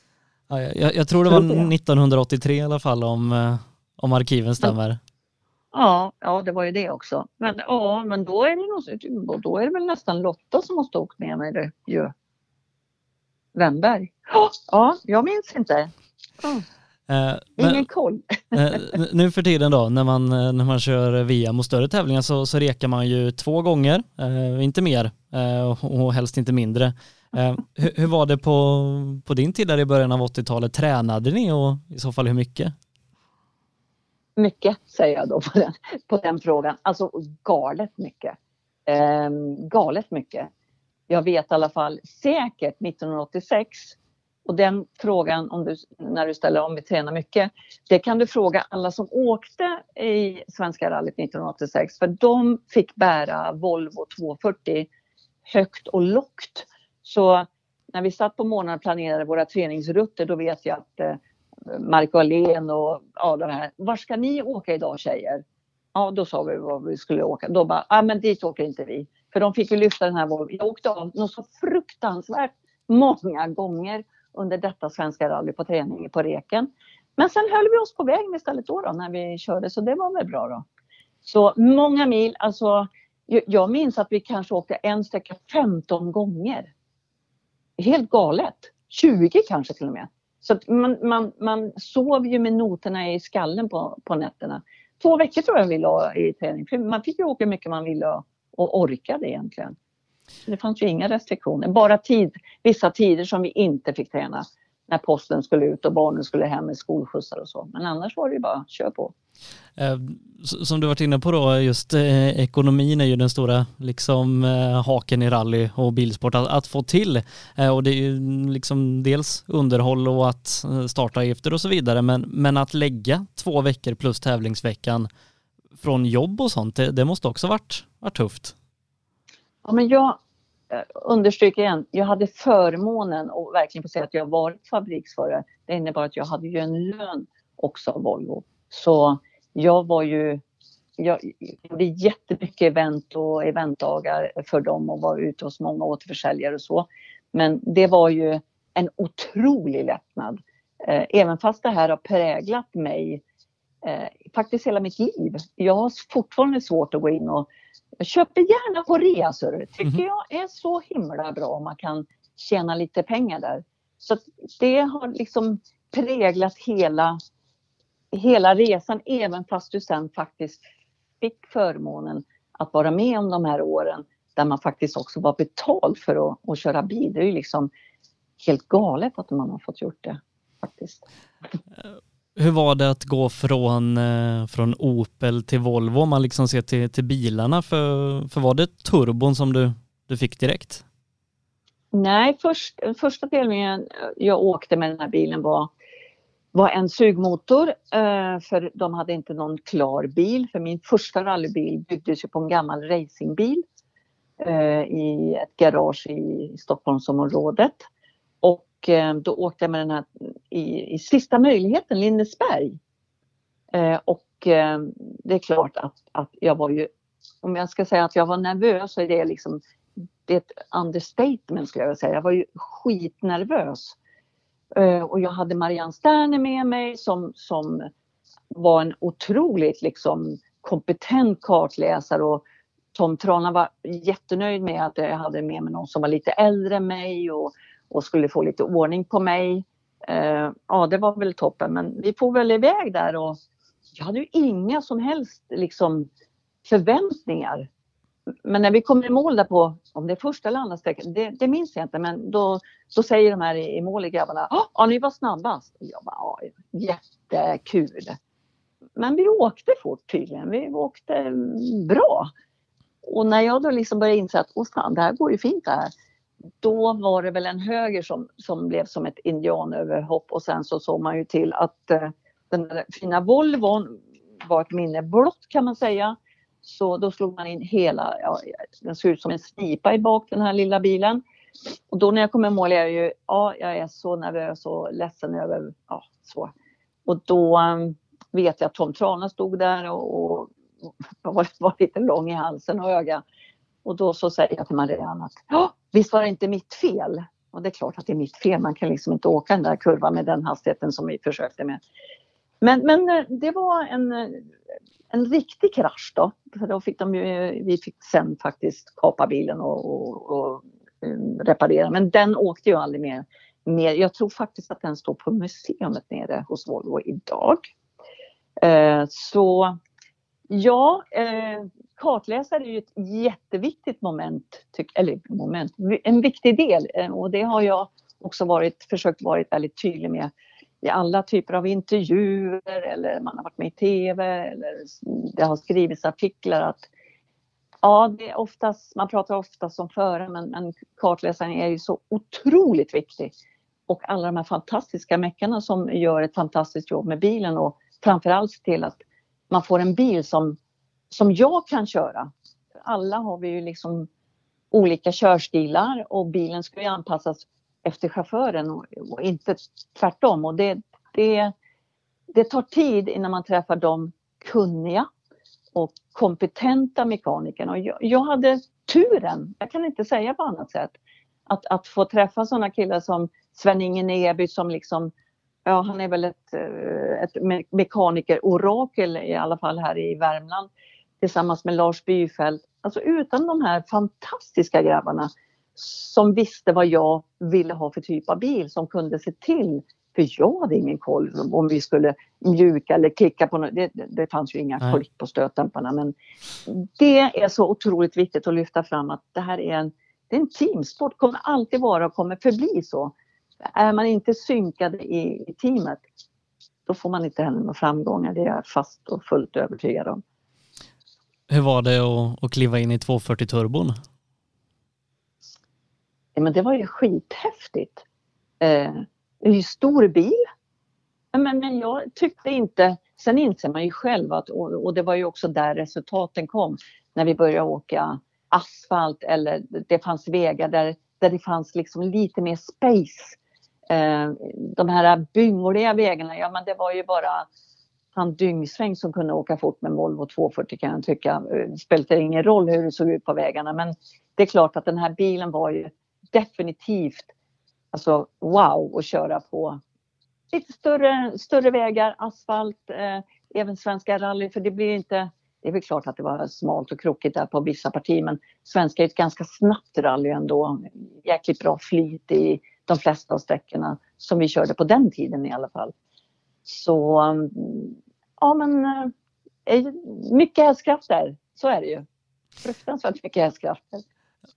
Ja, jag, jag tror det var Tror jag. 1983 i alla fall om, eh, om arkiven stämmer. Ja, ja, det var ju det också. Men, ja, men då, är det nog, då är det väl nästan Lotta som måste ha åkt med mig. Det, ju. Wennberg. Ja, Ja, jag minns inte. Mm, Eh, ingen Men, koll. eh, nu för tiden då när man, eh, när man kör VM och större tävlingar så, så rekar man ju två gånger, eh, inte mer eh, och- och helst inte mindre. Eh, hur, hur var det på, på din tid där i början av 80-talet? Tränade ni och i så fall hur mycket? Mycket säger jag då på den, på den frågan. Alltså galet mycket. Ehm, galet mycket. Jag vet i alla fall säkert 1986 och den frågan om du, när du ställer om vi tränar mycket. Det kan du fråga alla som åkte i Svenska rallyt 1986 för de fick bära Volvo 240 högt och lågt. Så när vi satt på morgonen och planerade våra träningsrutter då vet jag att eh, Marco Alén och ja, de här. Var ska ni åka idag tjejer? Ja, då sa vi var vi skulle åka. Då bara, ja men dit åker inte vi. För de fick ju lyfta den här Volvo. Jag åkte av något så fruktansvärt många gånger under detta svenska rally på träning på Reken. Men sen höll vi oss på vägen istället då, då när vi körde så det var väl bra då. Så många mil, alltså jag minns att vi kanske åkte en sträcka 15 gånger. Helt galet. 20 kanske till och med. Så man, man, man sov ju med noterna i skallen på, på nätterna. Två veckor tror jag vi la i träning. För man fick ju åka hur mycket man ville och, orkade egentligen. Det fanns ju inga restriktioner, bara tid, vissa tider som vi inte fick träna. När posten skulle ut och barnen skulle hem med skolskjutsar och så. Men annars var det ju bara kör på. Eh, som du varit inne på då, just eh, ekonomin är ju den stora liksom eh, haken i rally och bilsport att, att få till. Och det är ju liksom dels underhåll och att starta efter och så vidare. Men, men att lägga två veckor plus tävlingsveckan från jobb och sånt, det, det måste också varit, varit tufft. Ja, men jag Eh, understryker igen, jag hade förmånen att verkligen få säga att jag varit fabriksförare. Det innebar att jag hade ju en lön också av Volvo. Så jag var ju, jag gjorde jättemycket event och eventdagar för dem och var ute hos många återförsäljare och så. Men det var ju en otrolig lättnad. Eh, även fast det här har präglat mig eh, faktiskt hela mitt liv. Jag har fortfarande svårt att gå in och jag köper gärna på rea, så det tycker mm. jag är så himla bra om man kan tjäna lite pengar där. Så det har liksom präglat hela hela resan, även fast du sen faktiskt fick förmånen att vara med om de här åren där man faktiskt också var betald för att, att köra bil. Det är ju liksom helt galet att man har fått gjort det faktiskt. Hur var det att gå från, eh, från Opel till Volvo om man liksom ser till, till bilarna? För, för var det turbon som du, du fick direkt? Nej, först, första delningen eh, jag åkte med den här bilen var var en sugmotor eh, för de hade inte någon klar bil. För min första rallybil byggdes ju på en gammal racingbil i ett garage i Stockholmsområdet. Och eh, då åkte jag med den här i, i sista möjligheten, Lindesberg. Eh, och eh, det är klart att, att jag var ju, om jag ska säga att jag var nervös så är det liksom, det är ett understatement skulle jag vilja säga. Jag var ju skitnervös. Eh, och jag hade Marianne Sterner med mig som, som var en otroligt liksom, kompetent kartläsare och Tom Trana var jättenöjd med att jag hade med mig någon som var lite äldre än mig och, och skulle få lite ordning på mig. Eh, ja, det var väl toppen, men vi får väl iväg där och jag hade ju inga som helst liksom, förväntningar men när vi kommer i mål där på, om det är första eller andra sträckan, det, det minns jag inte, men då, då säger de här i, i mål, grabbarna, ah, ja ni var snabbast. Jag bara, ja, jättekul. Men vi åkte fort tydligen, vi åkte bra. Och när jag då liksom började inse att, åh fan, det här går ju fint det här. Då var det väl en höger som, som blev som ett indianöverhopp och sen så såg man ju till att eh, den där fina Volvon var ett minne blott kan man säga. Så då slog man in hela, ja, den såg ut som en snipa i bak den här lilla bilen. Och då när jag kom i mål är jag ju, ja, jag är så nervös och ledsen över, ja, så. Och då um, vet jag att Tom Trana stod där och, och var, var, lite lång i halsen och öga. Och då så säger jag till Marianne att, ja, visst var det inte mitt fel? Och det är klart att det är mitt fel, man kan liksom inte åka den där kurvan med den hastigheten som vi försökte med. Men, men eh, det var en, eh, en riktig krasch då. För då fick de ju, eh, vi fick sen faktiskt kapa bilen och, och, och reparera. Men den åkte ju aldrig mer, mer. Jag tror faktiskt att den står på museet nere hos Volvo idag. Eh, så ja, eh, kartläsare är ju ett jätteviktigt moment, tyck, eller moment, en viktig del eh, och det har jag också varit, försökt vara väldigt tydlig med i alla typer av intervjuer eller man har varit med i TV eller det har skrivits artiklar att ja, det är oftast, man pratar oftast om före men, men kartläsaren är ju så otroligt viktig. Och alla de här fantastiska meckarna som gör ett fantastiskt jobb med bilen och framförallt se till att man får en bil som, som jag kan köra. Alla har vi ju liksom olika körstilar och bilen ska ju anpassas efter chauffören och, och inte tvärtom. Och det, det, det tar tid innan man träffar de kunniga och kompetenta mekanikerna. Och jag, jag hade turen, jag kan inte säga på annat sätt, att, att få träffa sådana killar som Sven-Inge Neby som liksom, ja han är väl ett, eh, ett mekaniker-orakel i alla fall här i Värmland. tillsammans med Lars Byfeldt. Alltså utan de här fantastiska grabbarna som visste vad jag ville ha för typ av bil som kunde se till för jag hade ingen koll om vi skulle mjuka eller klicka på något. Det, det fanns ju inga Nej. klick på stötdämparna men det är så otroligt viktigt att lyfta fram att det här är en, det är en teamsport, kommer alltid vara och kommer förbli så. Är man inte synkade i, i teamet då får man inte heller några framgångar, det är jag fast och fullt övertygad om. Hur var det att, att kliva in i 240 turbon? Ja, men det var ju skithäftigt. Eh, det är ju stor bil. Men, men jag tyckte inte, sen inser man ju själv att, och, och det var ju också där resultaten kom, när vi började åka asfalt eller det fanns vägar där, där det fanns liksom lite mer space. Eh, de här byngliga vägarna, ja men det var ju bara han Dyngsväng som kunde åka fort med Volvo 240 kan jag tycka. Eh, det spelade ingen roll hur det såg ut på vägarna men det är klart att den här bilen var ju definitivt alltså wow att köra på lite större, större vägar, asfalt, eh, även svenska rally för det blir inte det är väl klart att det var smalt och krokigt där på vissa partier men svenska är ett ganska snabbt rally ändå. Jäkligt bra flyt i de flesta av sträckorna som vi körde på den tiden i alla fall. Så mm, ja men eh, mycket hästkrafter, så är det ju. Fruktansvärt mycket hästkrafter.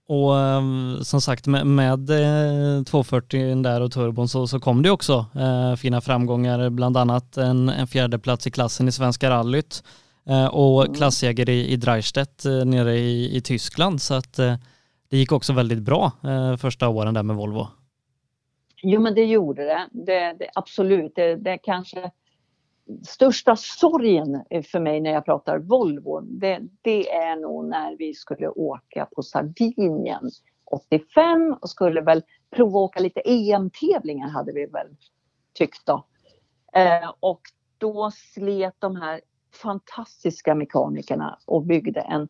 Och ehm, som sagt med, med eh, 240 där och turbon så, så kom det också eh, fina framgångar, bland annat en, en fjärde plats i klassen i Svenska rallyt eh, och klassjägare i, i Dreistedt eh, nere i, i Tyskland. Så att eh, det gick också väldigt bra eh, första åren där med Volvo. Jo men det gjorde det. det, det absolut, det, det kanske största sorgen för mig när jag pratar Volvo. Det, det är nog när vi skulle åka på Sardinien 85 och skulle väl prova åka lite EM-tävlingar hade vi väl tyckt då. Eh, och då slet de här fantastiska mekanikerna och byggde en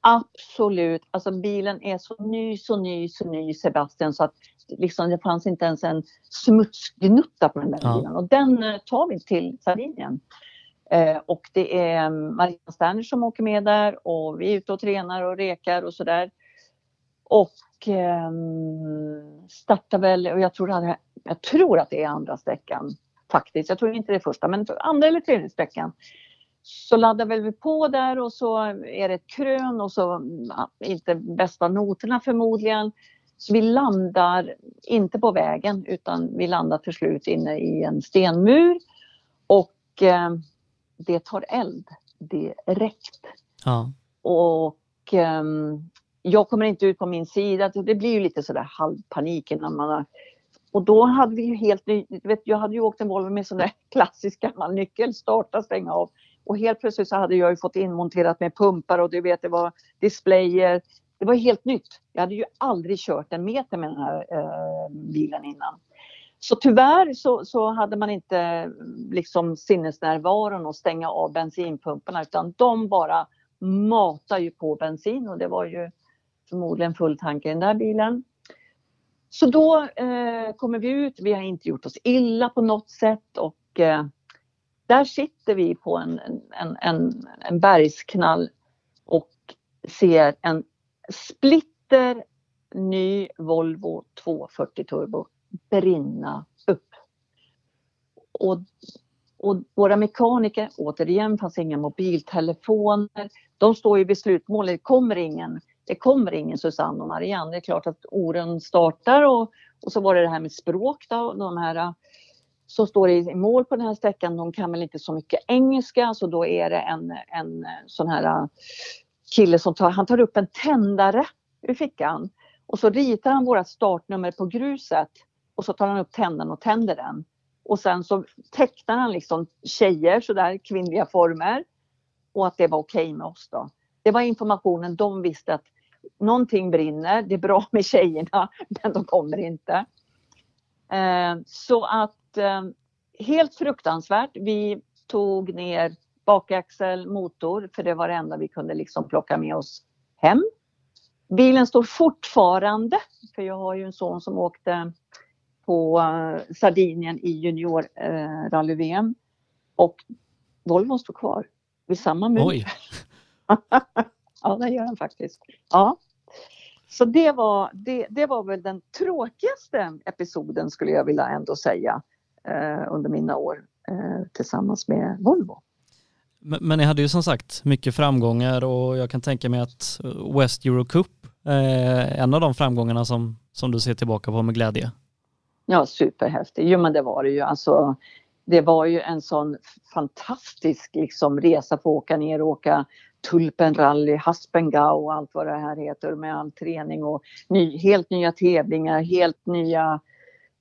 absolut, alltså bilen är så ny, så ny, så ny Sebastian så att liksom det fanns inte ens en smutsgnutta på den där Ja. bilen och den eh, tar vi till Sardinien. Eh, och det är Marianne Sterner som åker med där och vi är ute och tränar och rekar och sådär. Och ehm, startar väl, och jag tror, det, jag tror att det är andra sträckan faktiskt. Jag tror inte det är första, men andra eller tredje sträckan. Så laddar väl vi på där och så är det ett krön och så ja, inte bästa noterna förmodligen. Så vi landar inte på vägen utan vi landar till slut inne i en stenmur och eh, det tar eld direkt. Ja. Och ehm, jag kommer inte ut på min sida. Det blir ju lite sådär halvpanik innan man har... Och då hade vi ju helt ny... Vet, jag hade ju åkt en Volvo med sån där klassisk gammal nyckel, starta, stänga av. Och helt plötsligt så hade jag ju fått inmonterat med pumpar och du vet det var displayer. Det var helt nytt. Jag hade ju aldrig kört en meter med den här eh, bilen innan. Så tyvärr så, så hade man inte mm, liksom sinnesnärvaron att stänga av bensinpumparna utan de bara matar ju på bensin och det var ju förmodligen full tank i den där bilen. Så då eh, kommer vi ut, vi har inte gjort oss illa på något sätt och eh, där sitter vi på en, en, en, en bergsknall och ser en splitter ny Volvo 240 Turbo brinna upp. Och, och våra mekaniker, återigen fanns inga mobiltelefoner. De står ju vid slutmålet, det kommer ingen, det kommer ingen Susanne och Marianne. Det är klart att oron startar och, och så var det det här med språk då, de här eh, som står i mål på den här sträckan, de kan väl inte så mycket engelska så då är det en, en eh, sån här eh, kille som tar, han tar upp en tändare ur fickan och så ritar han vårt startnummer på gruset och så tar han upp tändaren och tänder den. Och sen så tecknar han liksom tjejer, sådär kvinnliga former och att det var okej okay med oss då. Det var informationen, de visste att någonting brinner, det är bra med tjejerna men de kommer inte. Eh, så att eh, helt fruktansvärt. Vi tog ner bakaxel, motor, för det var det enda vi kunde liksom plocka med oss hem. Bilen står fortfarande, för jag har ju en son som åkte på uh, Sardinien i junior uh, rally-VM och Volvon står kvar vid samma mur. Oj. ja, det gör den faktiskt. Ja. Så det var, det, det var väl den tråkigaste episoden skulle jag vilja ändå säga eh, under mina år eh, tillsammans med Volvo. Men, ni hade ju som sagt mycket framgångar och jag kan tänka mig att eh, West Euro Cup är eh, en av de framgångarna som, som du ser tillbaka på med glädje. Ja, superhäftigt. Jo, men det var det ju. Alltså, det var ju en sån fantastisk liksom, resa på att åka ner och åka Tulpenrally, Haspengau och allt vad det här heter med all träning och ny, helt nya tävlingar, helt nya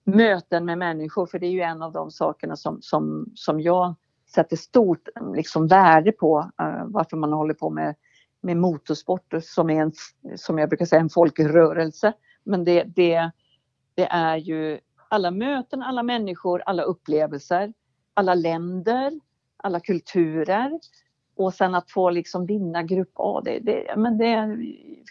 möten med människor. För det är ju en av de sakerna som, som, som jag sätter stort liksom, värde på uh, varför man håller på med, med motorsport som är en, som jag brukar säga, en folkrörelse. Men det, det, det är ju alla möten, alla människor, alla upplevelser, alla länder, alla kulturer. Och sen att få liksom vinna Grupp A, det, det, men det,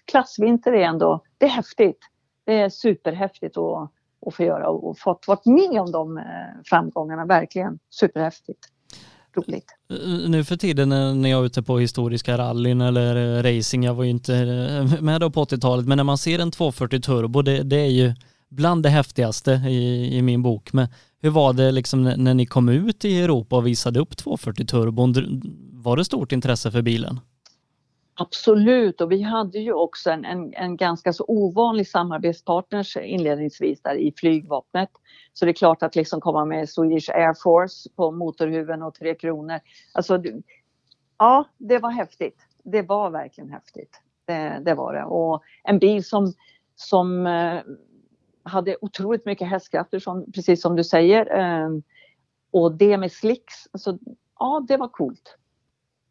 klassvinter är ändå, det är häftigt. Det är superhäftigt att, att få göra och fått vara med om de eh, framgångarna, verkligen superhäftigt. Roligt. Eh, eh, nu för tiden när jag är ute på historiska rallyn eller eh, racing, jag var ju inte med då på 80-talet, men när man ser en 240 turbo, det, det är ju bland det häftigaste i, i min bok. Men hur var det liksom när ni kom ut i Europa och visade upp 240 turbon? Var det stort intresse för bilen? Absolut och vi hade ju också en, en, en ganska så ovanlig samarbetspartner inledningsvis där i flygvapnet. Så det är klart att liksom komma med Swedish Air Force på motorhuven och Tre Kronor. Alltså, ja, det var häftigt. Det var verkligen häftigt. Det, det var det. Och en bil som, som eh, hade otroligt mycket hästkrafter som, precis som du säger. Eh, och det med slicks, alltså, ja det var coolt.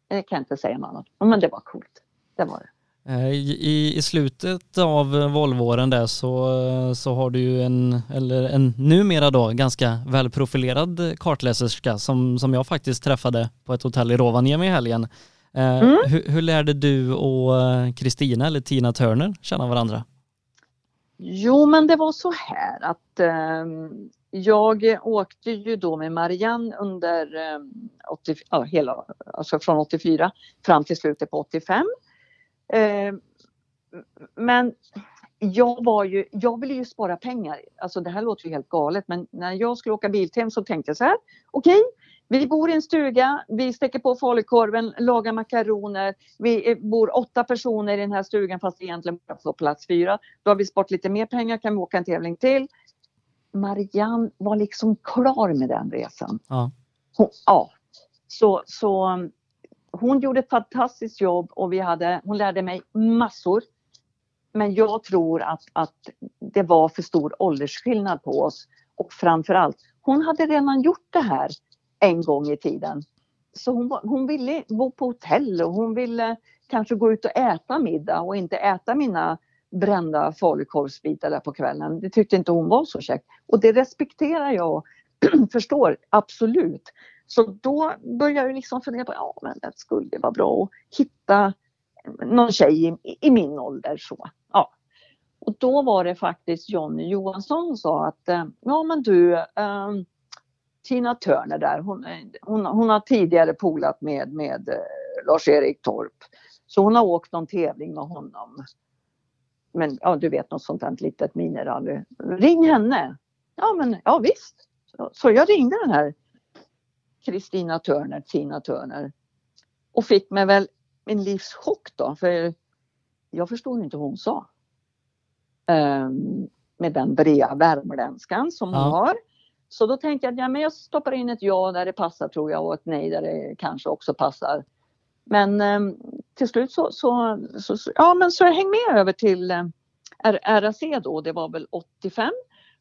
Det kan jag inte säga något annat. Men det var coolt. Det var det. Eh, I, I slutet av Volvoåren där så, så har du ju en, eller en numera då ganska välprofilerad kartläserska som, som jag faktiskt träffade på ett hotell i Rovaniemi i helgen. Eh, mm. Hur, hur lärde du och eh, Kristina eller Tina Turner känna varandra? Jo, men det var så här att eh, jag åkte ju då med Marianne under eh, 80, ja, hela, alltså från 84 fram till slutet på 85. Eh, men jag var ju, jag ville ju spara pengar. Alltså det här låter ju helt galet men när jag skulle åka biltem så tänkte jag så här. Okej, okay, vi bor i en stuga, vi steker på falukorven, lagar makaroner. Vi eh, bor åtta personer i den här stugan fast egentligen bara får plats fyra. Då har vi sparat lite mer pengar, kan vi åka en tävling till. Marianne var liksom klar med den resan. Ja. Hon, ja. Så, så hon gjorde ett fantastiskt jobb och vi hade, hon lärde mig massor. Men jag tror att, att det var för stor åldersskillnad på oss. Och framförallt, hon hade redan gjort det här en gång i tiden. Så hon, hon ville bo på hotell och hon ville kanske gå ut och äta middag och inte äta mina brända falukorvsbitar där på kvällen. Det tyckte inte hon var så käckt. Och det respekterar jag och förstår absolut. Så då började jag liksom fundera på, ja men det skulle vara bra att hitta någon tjej i, i min ålder så. Ja. Och då var det faktiskt Jonny Johansson som sa att, eh, ja men du, eh, Tina Turner där, hon, eh, hon, hon har tidigare polat med, med eh, Lars-Erik Torp. Så hon har åkt någon tävling med honom. Men ja, du vet något sånt där litet minirally. Ring henne! Ja men ja visst. Så, så jag ringde den här Kristina Turner, Tina Turner. Och fick mig väl en livschock då för jag förstod inte vad hon sa. Um, med den breda värmländskan som ja. hon har. Så då tänkte jag att ja, men jag stoppar in ett ja där det passar tror jag och ett nej där det kanske också passar. Men eh, till slut så, så, så, så, ja men så häng med över till eh, RAC då, det var väl 85.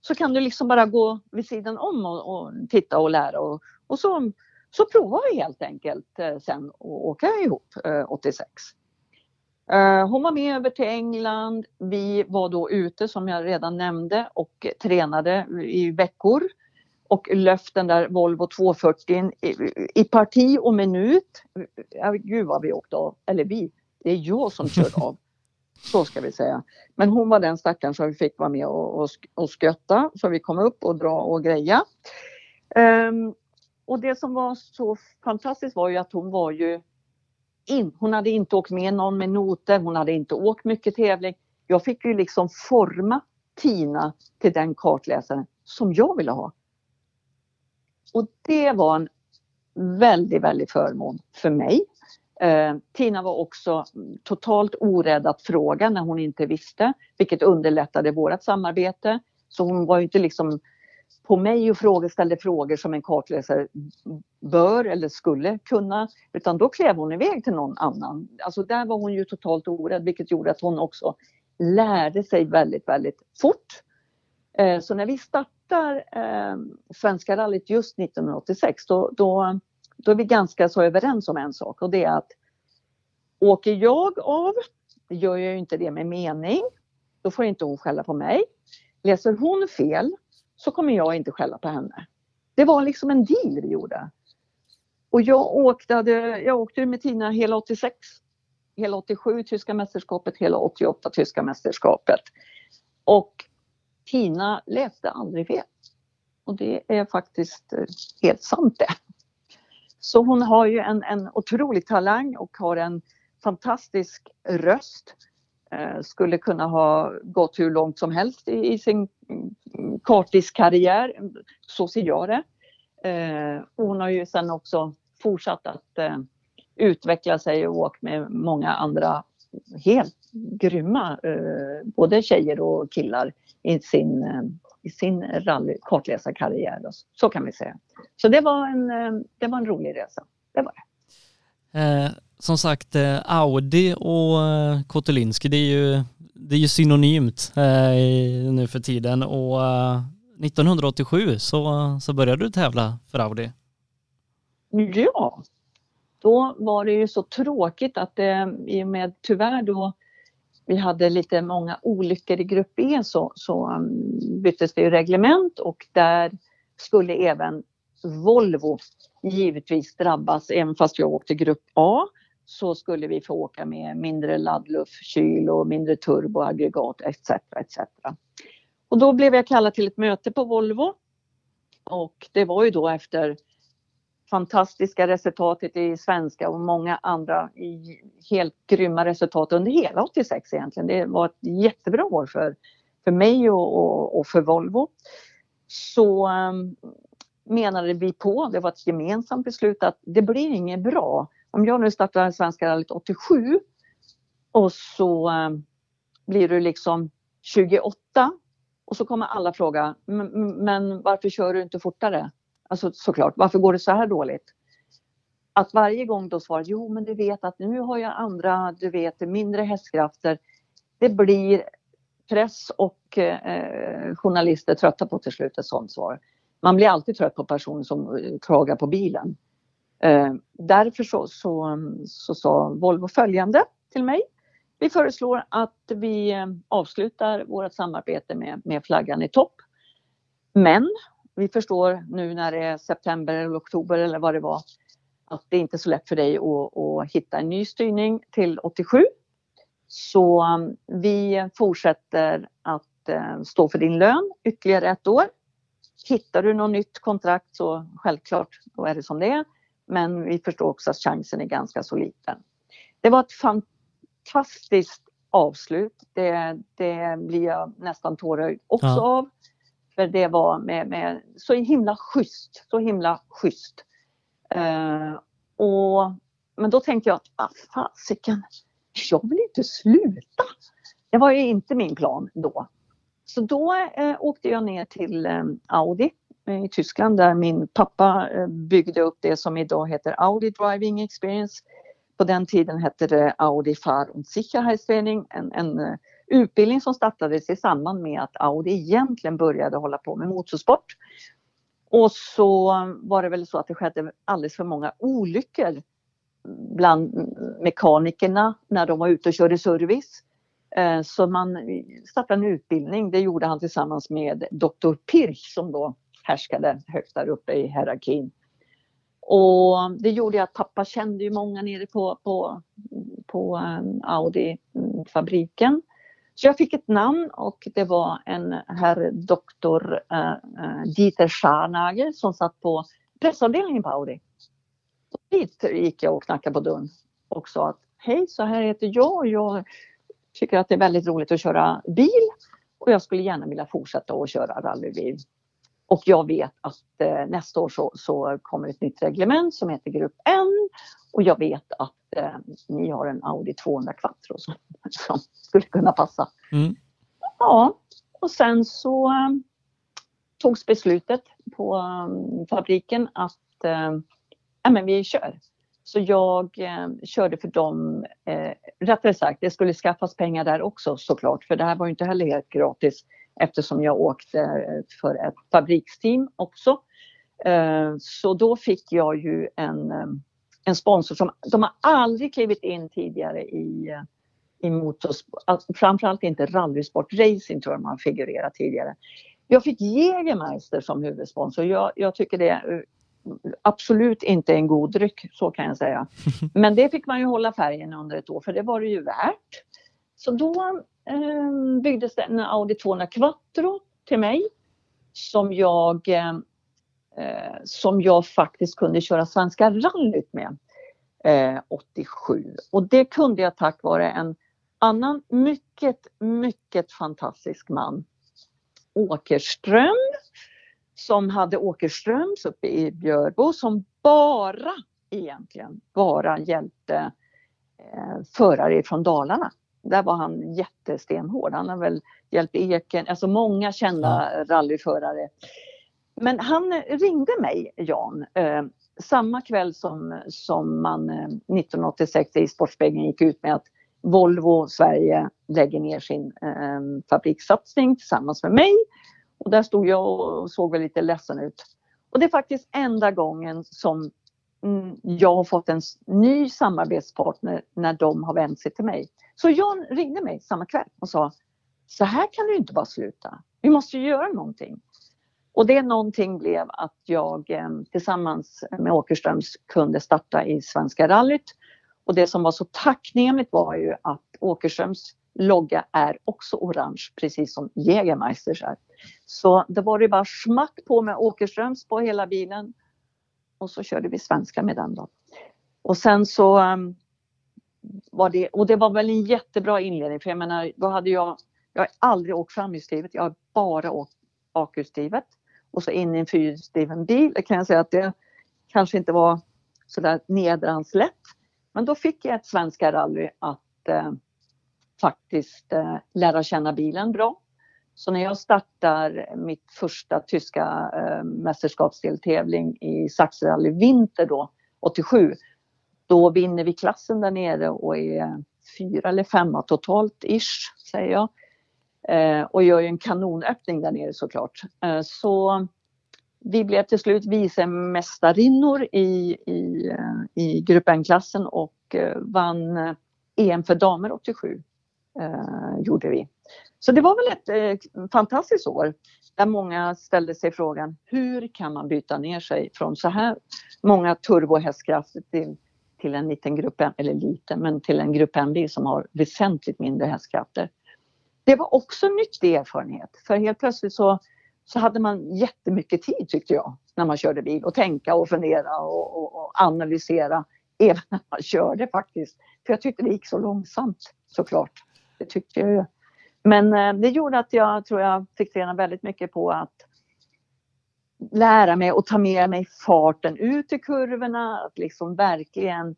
Så kan du liksom bara gå vid sidan om och, och titta och lära och, och så, så provar vi helt enkelt eh, sen att åka ihop eh, 86. Eh, hon var med över till England. Vi var då ute som jag redan nämnde och tränade i veckor och löft den där Volvo 240 i, i parti och minut. Gud vad vi åkte av, eller vi, det är jag som körde av. Så ska vi säga. Men hon var den stackaren som vi fick vara med och, och, och skötta så vi kom upp och dra och greja. Um, och det som var så fantastiskt var ju att hon var ju in, hon hade inte åkt med någon med noter, hon hade inte åkt mycket tävling. Jag fick ju liksom forma Tina till den kartläsaren som jag ville ha. Och det var en väldigt, väldigt förmån för mig. Eh, Tina var också totalt orädd att fråga när hon inte visste, vilket underlättade vårt samarbete. Så hon var ju inte liksom på mig och frågor, ställde frågor som en kartläsare bör eller skulle kunna. Utan då klev hon iväg till någon annan. Alltså där var hon ju totalt orädd vilket gjorde att hon också lärde sig väldigt, väldigt fort. Eh, så när vi startar eh, Svenska rallyt just 1986 då, då, då är vi ganska så överens om en sak och det är att åker jag av, gör jag ju inte det med mening, då får inte hon skälla på mig. Läser hon fel så kommer jag inte skälla på henne. Det var liksom en deal vi gjorde. Och jag åkte, jag åkte med Tina hela 86, hela 87 tyska mästerskapet, hela 88 tyska mästerskapet. Och Tina läste aldrig fel. Och det är faktiskt eh, helt sant det. Så hon har ju en, en otrolig talang och har en fantastisk röst. Eh, skulle kunna ha gått hur långt som helst i, i sin mm, kartiskarriär. Så ser jag det. Eh, hon har ju sen också fortsatt att eh, utveckla sig och åkt med många andra helt grymma, eh, både tjejer och killar i sin, eh, i sin rally, kartläsarkarriär. Så kan vi säga. Så det var en, eh, det var en rolig resa. Det var det. Eh, som sagt, eh, Audi och eh, Kotulinski, det är ju, det är ju synonymt nu för tiden och 1987 så, så började du tävla för Audi. Ja, då var det ju så tråkigt att det i och med tyvärr då vi hade lite många olyckor i grupp E så, så um, byttes det ju reglement och där skulle även Volvo givetvis drabbas. Även fast jag åkte grupp A så skulle vi få åka med mindre laddluftkyl och mindre turboaggregat etc. etc. Och då blev jag kallad till ett möte på Volvo. Och det var ju då efter fantastiska resultatet i svenska och många andra helt grymma resultat under hela 86 egentligen. Det var ett jättebra år för, för mig och, och, och för Volvo. Så um, menade vi på, det var ett gemensamt beslut att det blir inget bra. Om jag nu startar Svenska rallyt 87 och så um, blir du liksom 28 och så kommer alla fråga, men varför kör du inte fortare? Alltså såklart, varför går det så här dåligt? Att varje gång då svara jo men du vet att nu har jag andra, du vet mindre hästkrafter. Det blir press och eh, journalister trötta på till slut ett sånt svar. Man blir alltid trött på personer som eh, klagar på bilen. Eh, därför så, så, så sa Volvo följande till mig. Vi föreslår att vi eh, avslutar vårt samarbete med, med flaggan i topp. Men vi förstår nu när det är september eller oktober eller vad det var att det inte är så lätt för dig att, att hitta en ny styrning till 87. Så um, vi fortsätter att uh, stå för din lön ytterligare ett år. Hittar du något nytt kontrakt så självklart, då är det som det är. Men vi förstår också att chansen är ganska så liten. Det var ett fantastiskt avslut. Det, det blir jag nästan tårögd också ja. av. För det var med, med så himla schysst, så himla schysst. Eh, och, men då tänkte jag att, ah, fasiken, jag vill inte sluta. Det var ju inte min plan då. Så då eh, åkte jag ner till eh, Audi eh, i Tyskland där min pappa eh, byggde upp det som idag heter Audi Driving Experience. På den tiden hette det Audi Fahr und Sicherheitstraining, en, en eh, utbildning som startades i samband med att Audi egentligen började hålla på med motorsport. Och så var det väl så att det skedde alldeles för många olyckor bland mekanikerna när de var ute och körde service. Eh, så man startade en utbildning, det gjorde han tillsammans med Dr. Pirch som då härskade högt där uppe i hierarkin. Och det gjorde att pappa kände ju många nere på, på, på eh, Audi-fabriken. Så jag fick ett namn och det var en herr doktor uh, Dieter Scharnagel som satt på pressavdelningen på Audi. Och dit gick jag och knackade på dörren. och sa att hej, så här heter jag. Jag tycker att det är väldigt roligt att köra bil och jag skulle gärna vilja fortsätta att köra rallybil. Och jag vet att eh, nästa år så, så kommer ett nytt reglement som heter Grupp N och jag vet att eh, ni har en Audi 200 Quattro som, som skulle kunna passa. Mm. Ja, och sen så eh, togs beslutet på um, fabriken att eh, ja, men vi kör. Så jag eh, körde för dem, eh, rättare sagt, det skulle skaffas pengar där också såklart, för det här var inte heller helt gratis eftersom jag åkte för ett fabriksteam också. Eh, så då fick jag ju en, eh, en sponsor som, de har aldrig klivit in tidigare i, eh, i motorsport, framförallt inte rallysport, racing tror jag man figurerat tidigare. Jag fick Jägermeister som huvudsponsor. Jag, jag tycker det är absolut inte en god dryck, så kan jag säga. Men det fick man ju hålla färgen under ett år, för det var det ju värt. Så då eh, byggdes det en Audi 200 Quattro till mig som jag, eh, eh, som jag faktiskt kunde köra Svenska rallyt med eh, 87. Och det kunde jag tack vare en annan mycket, mycket fantastisk man. Åkerström som hade Åkerströms uppe i Björbo som bara egentligen bara hjälpte eh, förare från Dalarna. Där var han jättestenhård. Han har väl hjälpt Eken, alltså många kända rallyförare. Men han ringde mig, Jan, eh, samma kväll som, som man eh, 1986 i Sportspegeln gick ut med att Volvo Sverige lägger ner sin eh, fabrikssatsning tillsammans med mig. Och där stod jag och såg väl lite ledsen ut. Och det är faktiskt enda gången som mm, jag har fått en ny samarbetspartner när de har vänt sig till mig. Så John ringde mig samma kväll och sa så här kan du inte bara sluta. Vi måste ju göra någonting. Och det någonting blev att jag eh, tillsammans med Åkerströms kunde starta i Svenska rallyt. Och det som var så tacknämligt var ju att Åkerströms logga är också orange, precis som Jägermeisters är. Så det var det bara smack på med Åkerströms på hela bilen. Och så körde vi svenska med den då. Och sen så eh, var det, och det var väl en jättebra inledning för jag menar, då hade jag, jag har aldrig åkt framhjulsdrivet, jag har bara åkt bakhjulsdrivet. Och så in i en fyrhjulsdriven bil, det kan jag säga att det kanske inte var sådär nedrans lätt. Men då fick jag ett svenska rally att eh, faktiskt eh, lära känna bilen bra. Så när jag startar mitt första tyska eh, mästerskapsdeltävling i Saxrally Vinter då, 87, då vinner vi klassen där nere och är eh, fyra eller femma totalt ish, säger jag. Eh, och gör ju en kanonöppning där nere såklart. Eh, så vi blev till slut vicemästarinnor i, i, eh, i Grupp N-klassen och eh, vann eh, EM för damer 87. Eh, gjorde vi. Så det var väl ett eh, fantastiskt år där många ställde sig frågan hur kan man byta ner sig från så här många turbohästkrafter till, till en liten grupp, eller liten, men till en grupp MB som har väsentligt mindre hästkrafter. Det var också en nyttig erfarenhet för helt plötsligt så, så hade man jättemycket tid tyckte jag när man körde bil och tänka och fundera och, och, och analysera även när man körde faktiskt. För jag tyckte det gick så långsamt såklart. Det tyckte jag ju. Men eh, det gjorde att jag tror jag fick träna väldigt mycket på att lära mig och ta med mig farten ut i kurvorna, att liksom verkligen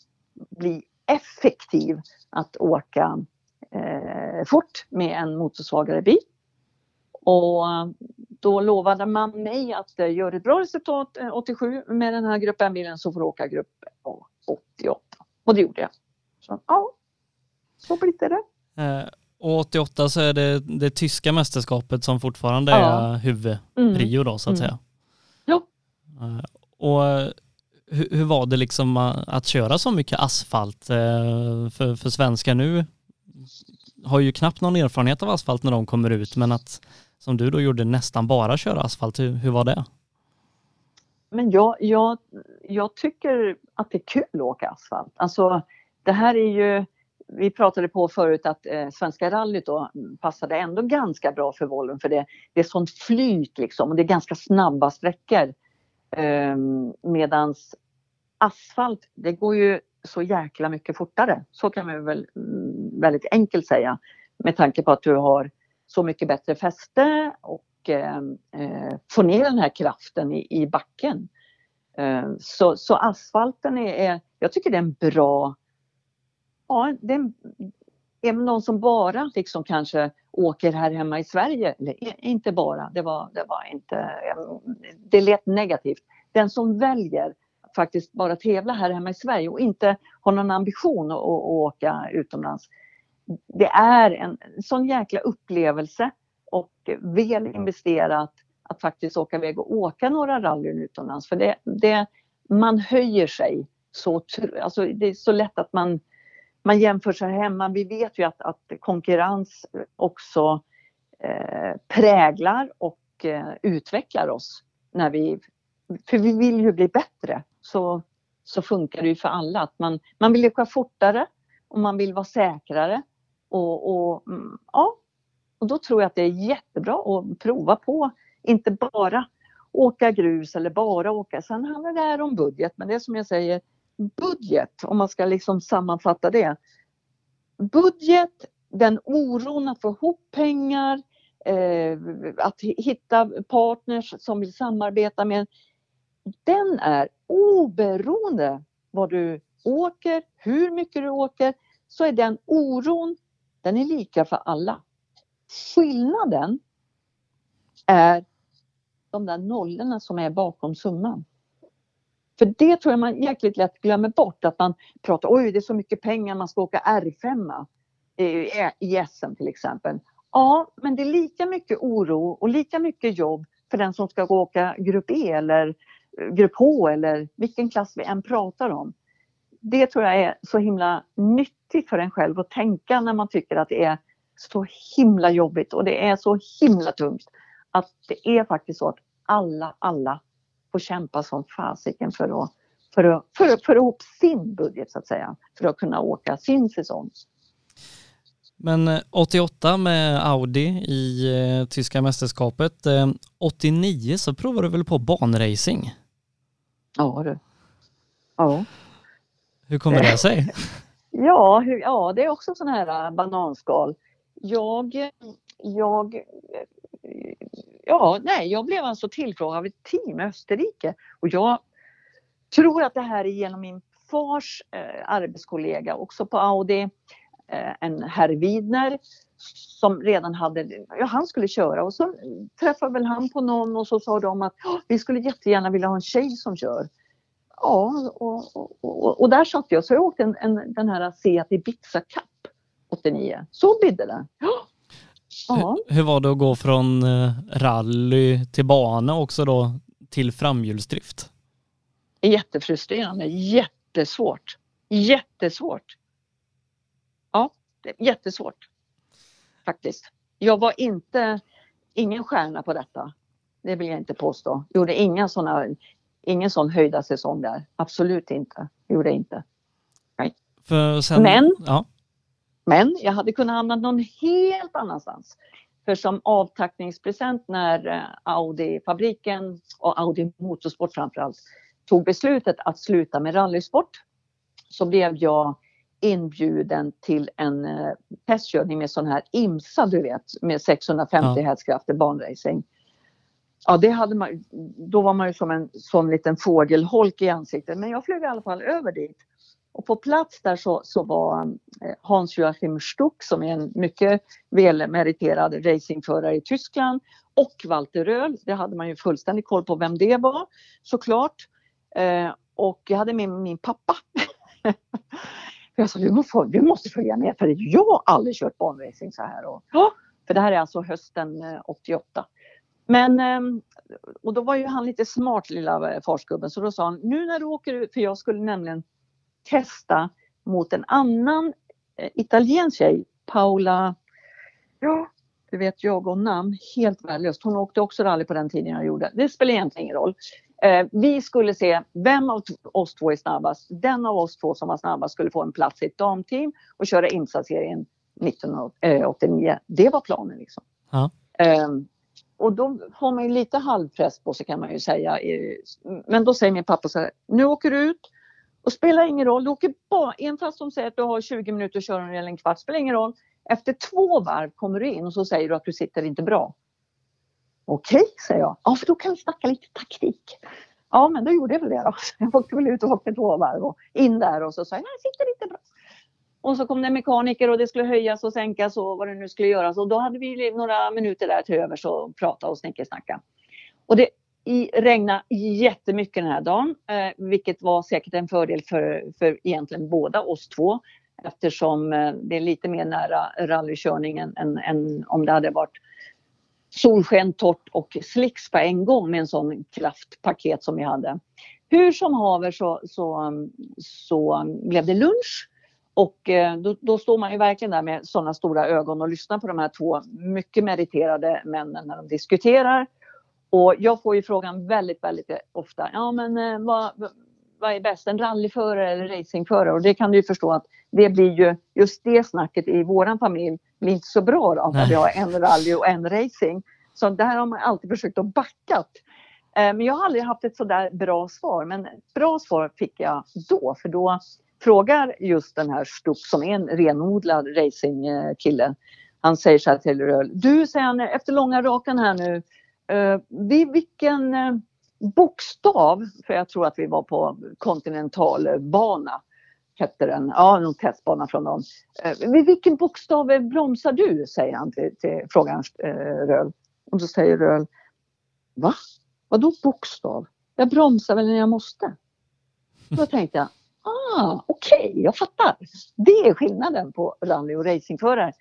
bli effektiv att åka eh, fort med en motorsvagare bil. Och då lovade man mig att eh, gör ett bra resultat 87 eh, med den här grupp M-bilen så får du åka grupp 88. Och det gjorde jag. Så ja, så blir det. Eh, och 88 så är det det tyska mästerskapet som fortfarande ja. är huvudprio då så att mm. säga. Eh, och hur, hur, var det liksom eh, att köra så mycket asfalt? Eh, för, för svenskar nu har ju knappt någon erfarenhet av asfalt när de kommer ut men att som du då gjorde nästan bara köra asfalt, hur, hur var det? Men jag, jag, jag tycker att det är kul att åka asfalt. Alltså det här är ju vi pratade på förut att eh, Svenska rallyt då passade ändå ganska bra för Volvo för det, det är sånt flyt liksom och det är ganska snabba sträckor. Eh, medans asfalt, det går ju så jäkla mycket fortare. Så kan man väl mm, väldigt enkelt säga. Med tanke på att du har så mycket bättre fäste och ehm, eh får ner den här kraften i, i backen. Eh, så, så asfalten är, är, jag tycker det är en bra, ja det är, en, är någon som bara liksom kanske åker här hemma i Sverige, eller inte bara, det var, det var inte, det lät negativt. Den som väljer faktiskt bara tävla här hemma i Sverige och inte har någon ambition att, att åka utomlands. Det är en sån jäkla upplevelse och väl investerat att faktiskt åka iväg och åka några rallyn utomlands. För det, det, man höjer sig så, alltså det är så lätt att man, man jämför sig hemma. Vi vet ju att, att konkurrens också eh, präglar och eh, utvecklar oss. När vi, för vi vill ju bli bättre. Så, så funkar det ju för alla. Att man, man vill åka fortare och man vill vara säkrare. Och, och, mm, ja, och då tror jag att det är jättebra att prova på inte bara åka grus eller bara åka. Sen handlar det här om budget, men det är som jag säger, budget, om man ska liksom sammanfatta det. Budget, den oron att få ihop pengar, eh, att hitta partners som vill samarbeta med den är oberoende vad du åker, hur mycket du åker, så är den oron, den är lika för alla. Skillnaden är de där nollorna som är bakom summan. För det tror jag man jäkligt lätt glömmer bort att man pratar oj det är så mycket pengar man ska åka R5 eh, i SM till exempel. Ja, men det är lika mycket oro och lika mycket jobb för den som ska åka grupp E eller eh, grupp H eller vilken klass vi än pratar om. Det tror jag är så himla nyttigt för en själv att tänka när man tycker att det är så himla jobbigt och det är så himla tungt att det är faktiskt så att alla, alla får kämpa som fasiken för att, för att, för att, för att ihop sin budget så att säga, för att kunna åka sin säsong. Men 88 eh, med Audi i eh, tyska mästerskapet. Eh, 89 så provade du väl på banracing? Ja du. Ja. Hur kommer det sig? ja, hur, ja, det är också sån här äh, bananskal. Jag, jag ja, nej, jag blev alltså tillfrågad av ett team i Österrike och jag tror att det här är genom min fars eh, arbetskollega också på Audi, eh, en herr Widner som redan hade, ja han skulle köra och så träffade väl han på någon och så sa de att vi skulle jättegärna vilja ha en tjej som kör. Ja, och, och, och, och där satt jag så jag åkte en, en, den här Seat Ibiza Cup 89. Så bidde det. Hur, hur var det att gå från eh, rally till bana också då till framhjulsdrift? Jättefrustrerande, jättesvårt, jättesvårt. Ja, jättesvårt faktiskt. Jag var inte, ingen stjärna på detta. Det vill jag inte påstå. Gjorde inga såna, ingen sån höjda säsong där. Absolut inte. Gjorde inte. Nej. Sen, Men ja. Men jag hade kunnat hamna någon helt annanstans. För som avtackningspresent när eh, Audi-fabriken och Audi Motorsport framförallt tog beslutet att sluta med rallysport så blev jag inbjuden till en eh, testkörning med sån här IMSA du vet med 650 ja. hästkrafter banracing. Ja, det hade man, då var man ju som en sån liten fågelholk i ansiktet men jag flög i alla fall över dit. Och på plats där så, så var eh, Hans-Joachim Stuck som är en mycket välmeriterad racingförare i Tyskland och Walter Röhl. Det hade man ju fullständig koll på vem det var såklart. Eh, och jag hade med min pappa. jag sa du måste, du måste följa med för jag har aldrig kört banracing så här. Och, ja, för det här är alltså hösten 88. Eh, Men ehm, och då var ju han lite smart lilla farsgubben så då sa han nu när du åker ut, för jag skulle nämligen testa mot en annan eh, italiensk tjej, Paula, ja, du vet jag och namn, helt värdelöst. Hon åkte också rally på den tiden jag gjorde. Det spelar egentligen ingen roll. Eh, vi skulle se vem av oss två är snabbast. Den av oss två som var snabbast skulle få en plats i ett damteam och köra IMSA-serien 1989. Det var planen liksom. Ja. Eh, och då har man ju lite halvpress på sig kan man ju säga. Men då säger min pappa så här, nu åker du ut och spelar ingen roll, du åker bara, även fast de säger att du har 20 minuter att köra eller en kvart, spelar ingen roll. Efter två varv kommer du in och så säger du att du sitter inte bra. Okej, säger jag. Ja, för då kan vi snacka lite taktik. Ja, men då gjorde jag väl det då. Jag åkte väl ut och åkte två varv och in där och så sa jag, jag sitter inte bra. Och så kom det mekaniker och det skulle höjas och sänkas och vad det nu skulle göras. Och då hade vi några minuter där till övers och prata och snickersnacka. Och det regnade jättemycket den här dagen, eh, vilket var säkert en fördel för, för egentligen båda oss två. Eftersom eh, det är lite mer nära rallykörningen än, än om det hade varit solsken, torrt och slicks på en gång med en sån kraftpaket som vi hade. Hur som haver så, så, så blev det lunch och eh, då, då, står man ju verkligen där med sådana stora ögon och lyssnar på de här två mycket meriterade männen när de diskuterar. Och jag får ju frågan väldigt, väldigt ofta. Ja, men eh, vad, vad är bäst, en rallyförare eller racingförare? Och det kan du ju förstå att det blir ju just det snacket i våran familj blir inte så bra då, för vi har en rally och en racing. Så där har man alltid försökt att backa. Eh, men jag har aldrig haft ett sådär bra svar. Men bra svar fick jag då, för då frågar just den här Stupp som är en renodlad racingkille. Han säger så här till Röhl. Du, säger han, efter långa rakan här nu. Uh, vid vilken uh, bokstav, för jag tror att vi var på kontinentalbana, hette den. Ja, någon testbana från dem. Uh, vid vilken bokstav bromsar du? säger han till, till frågan uh, Röhl. Och så säger Röhl. Va? Vadå bokstav? Jag bromsar väl när jag måste. Då tänkte jag, ah, okej, okay, jag fattar. Det är skillnaden på rally och racingförare.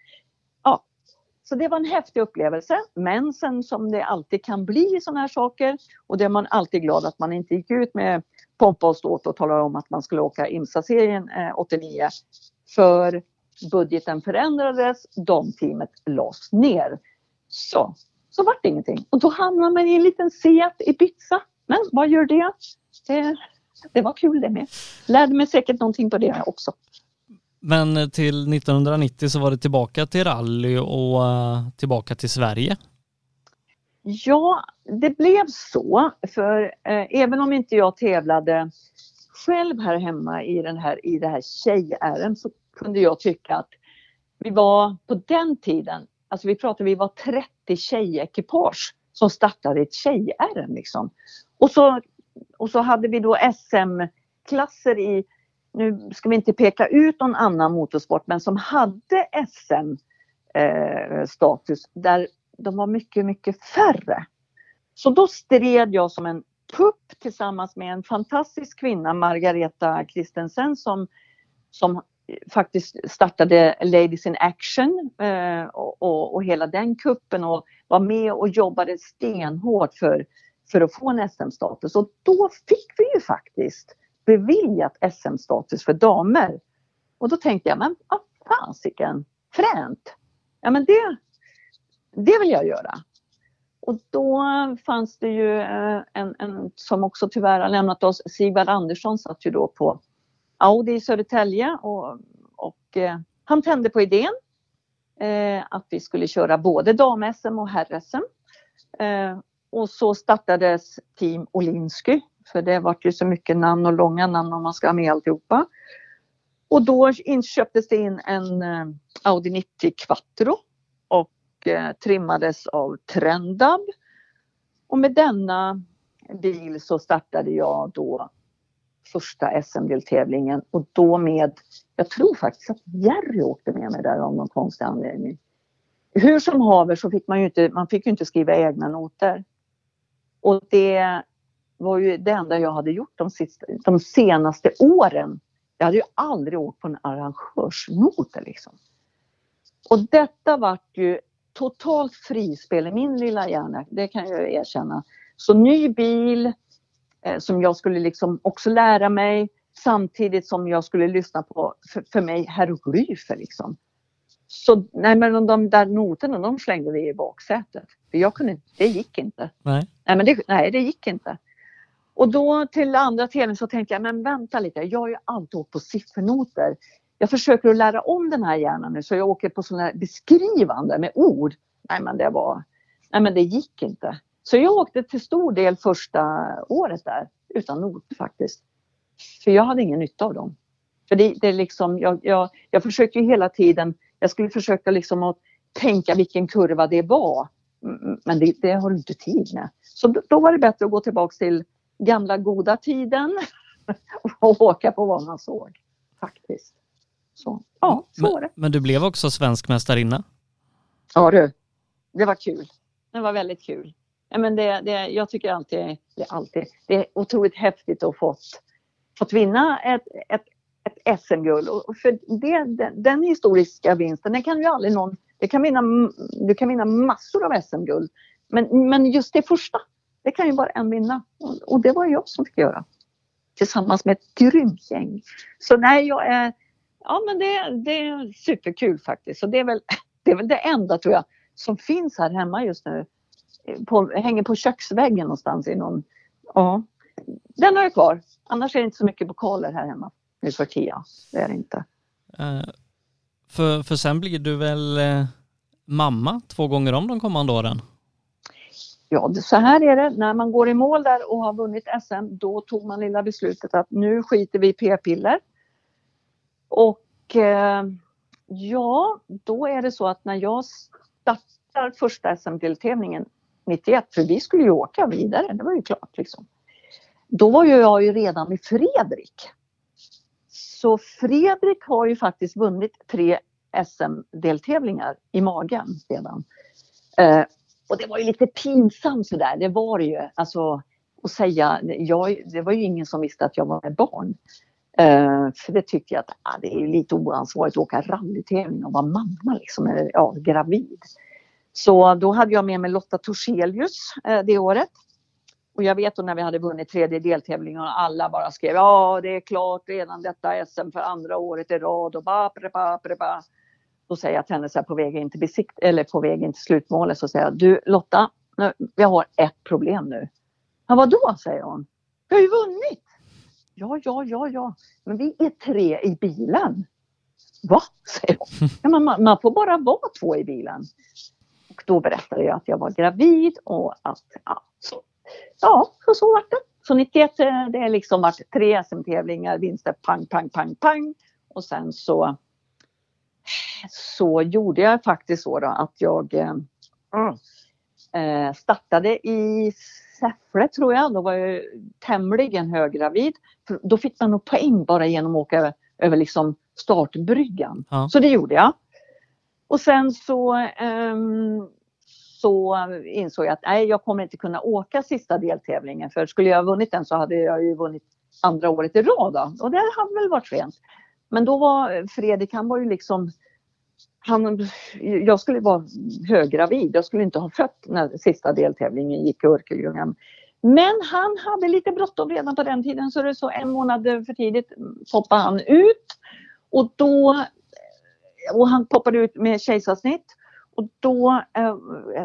Så det var en häftig upplevelse. Men sen som det alltid kan bli i sådana här saker och det är man alltid glad att man inte gick ut med pompa och ståt och talade om att man skulle åka IMSA-serien eh, 89. För budgeten förändrades, de teamet lades ner. Så, så vart det ingenting. Och då hamnar man i en liten Seat Ibiza. Men vad gör det? det det var kul det med. Lärde mig säkert någonting på det också. Men eh, till 1990 så var det tillbaka till rally och eh, tillbaka till Sverige? Ja, det blev så. För eh, även om inte jag tävlade själv här hemma i, den här, i det här tjej så kunde jag tycka att vi var på den tiden, alltså vi pratar vi var 30 tjejekipage som startade ett tjej liksom. Och så och så hade vi då SM-klasser i, nu ska vi inte peka ut någon annan motorsport, men som hade SM-status eh, där de var mycket, mycket färre. Så då stred jag som en pupp tillsammans med en fantastisk kvinna, Margareta Christensen, som, som faktiskt startade Ladies in Action eh, och, och, och, hela den kuppen och var med och jobbade stenhårt för för att få en SM-status och då fick vi ju faktiskt beviljat SM-status för damer. Och då tänkte jag, men vad fasiken, fränt! Ja men det, det vill jag göra. Och då fanns det ju eh, en, en som också tyvärr har lämnat oss, Sigvard Andersson satt ju då på Audi i Södertälje och, och eh, han tände på idén eh, att vi skulle köra både dam-SM och herr-SM. Eh, och så startades Team Olinsky, för det var ju så mycket namn och långa namn om man ska ha med alltihopa. Och då inköptes det in en eh, Audi 90 Quattro och eh, trimmades av Trendab. Och med denna bil så startade jag då första SM-deltävlingen och då med, jag tror faktiskt att Jerry åkte med mig där av någon konstig anledning. Hur som haver så fick man ju inte, man fick ju inte skriva egna noter. Och det var ju det enda jag hade gjort de, sista, de senaste åren. Jag hade ju aldrig åkt på en arrangörsnoter liksom. Och detta vart ju totalt frispel i min lilla hjärna, det kan jag erkänna. Så ny bil eh, som jag skulle liksom också lära mig samtidigt som jag skulle lyssna på, för, för mig, hieroglyfer liksom. Så nej men de där noterna de slängde vi i baksätet. För jag kunde, det gick inte. Nej. Nej, men det, nej, det gick inte. Och då till andra tvn så tänkte jag, men vänta lite, jag har ju alltid åkt på siffernoter. Jag försöker att lära om den här hjärnan nu så jag åker på sådana här beskrivande med ord. Nej men det var, nej men det gick inte. Så jag åkte till stor del första året där utan not faktiskt. För jag hade ingen nytta av dem. För det, det är liksom, jag, jag, jag försökte ju hela tiden, jag skulle försöka liksom att tänka vilken kurva det var. Men det, det har du inte tid med. Så då, då var det bättre att gå tillbaka till gamla goda tiden och åka på vad man såg. Faktiskt. Så, ja, så var det. Men, men du blev också svensk mästarinna. Ja du, det var kul. Det var väldigt kul. Ja, men det, det, jag tycker alltid det, är alltid, det är otroligt häftigt att fått, fått vinna ett, ett, ett SM-guld. Och för det, den, den historiska vinsten, den kan ju aldrig någon... Det kan vinna, du kan vinna massor av SM-guld. Men, men just det första, det kan ju bara en vinna. Och, det var jag som fick göra. Tillsammans med ett grymt gäng. Så nej, jag är... Ja, men det, det är superkul faktiskt. Så det är, väl, det är väl det enda, tror jag, som finns här hemma just nu. På, hänger på köksväggen någonstans i någon... Ja, den har jag kvar. Annars är det inte så mycket pokaler här hemma nu för tiden. Det är det inte. Eh, för, för sen blir du väl eh, mamma två gånger om de kommande åren? Ja, så här är det. När man går i mål där och har vunnit SM, då tog man lilla beslutet att nu skiter vi i p-piller. Och eh, ja, då är det så att när jag startar första SM-deltävlingen 91, för vi skulle ju åka vidare, det var ju klart liksom. Då var ju jag ju redan med Fredrik. Så Fredrik har ju faktiskt vunnit tre SM-deltävlingar i magen redan. Eh, och det var ju lite pinsamt sådär, det var det ju. Alltså att säga, jag, det var ju ingen som visste att jag var med barn. Uh, för det tyckte jag att ah, det är lite oansvarigt att åka rallytävling och vara mamma liksom, eller ja, gravid. Så då hade jag med mig Lotta Torselius uh, det året. Och jag vet då när vi hade vunnit tredje deltävlingen och alla bara skrev ja det är klart redan detta SM för andra året i rad och ba, pre, ba, pre, ba. Då säger jag till henne så här på väg in till besikt eller på väg in till slutmålet så säger jag du Lotta, nu, vi har ett problem nu. Ja vadå säger hon. Vi har ju vunnit. Ja, ja, ja, ja. Men vi är tre i bilen. Va? säger hon. Ja, man, man får bara vara två i bilen. Och då berättade jag att jag var gravid och att ja, så, ja, så, så vart det. Så 91, eh, det är liksom varit tre SM-tävlingar, vinster pang, pang, pang, pang. Och sen så så gjorde jag faktiskt så att jag eh, eh, startade i Säffle tror jag. Då var jag tämligen höggravid. För då fick man nog poäng bara genom att åka över, över liksom startbryggan. Ja. Så det gjorde jag. Och sen så, ehm, så insåg jag att nej, jag kommer inte kunna åka sista deltävlingen. För skulle jag ha vunnit den så hade jag ju vunnit andra året i rad. Då. Och det hade väl varit sent. Men då var Fredrik, han var ju liksom han, jag skulle vara höggravid. Jag skulle inte ha fött när sista deltävlingen gick i Örkelljungan. Men han hade lite bråttom redan på den tiden så det så en månad för tidigt poppade han ut. Och då och han poppade ut med kejsarsnitt. Och då eh,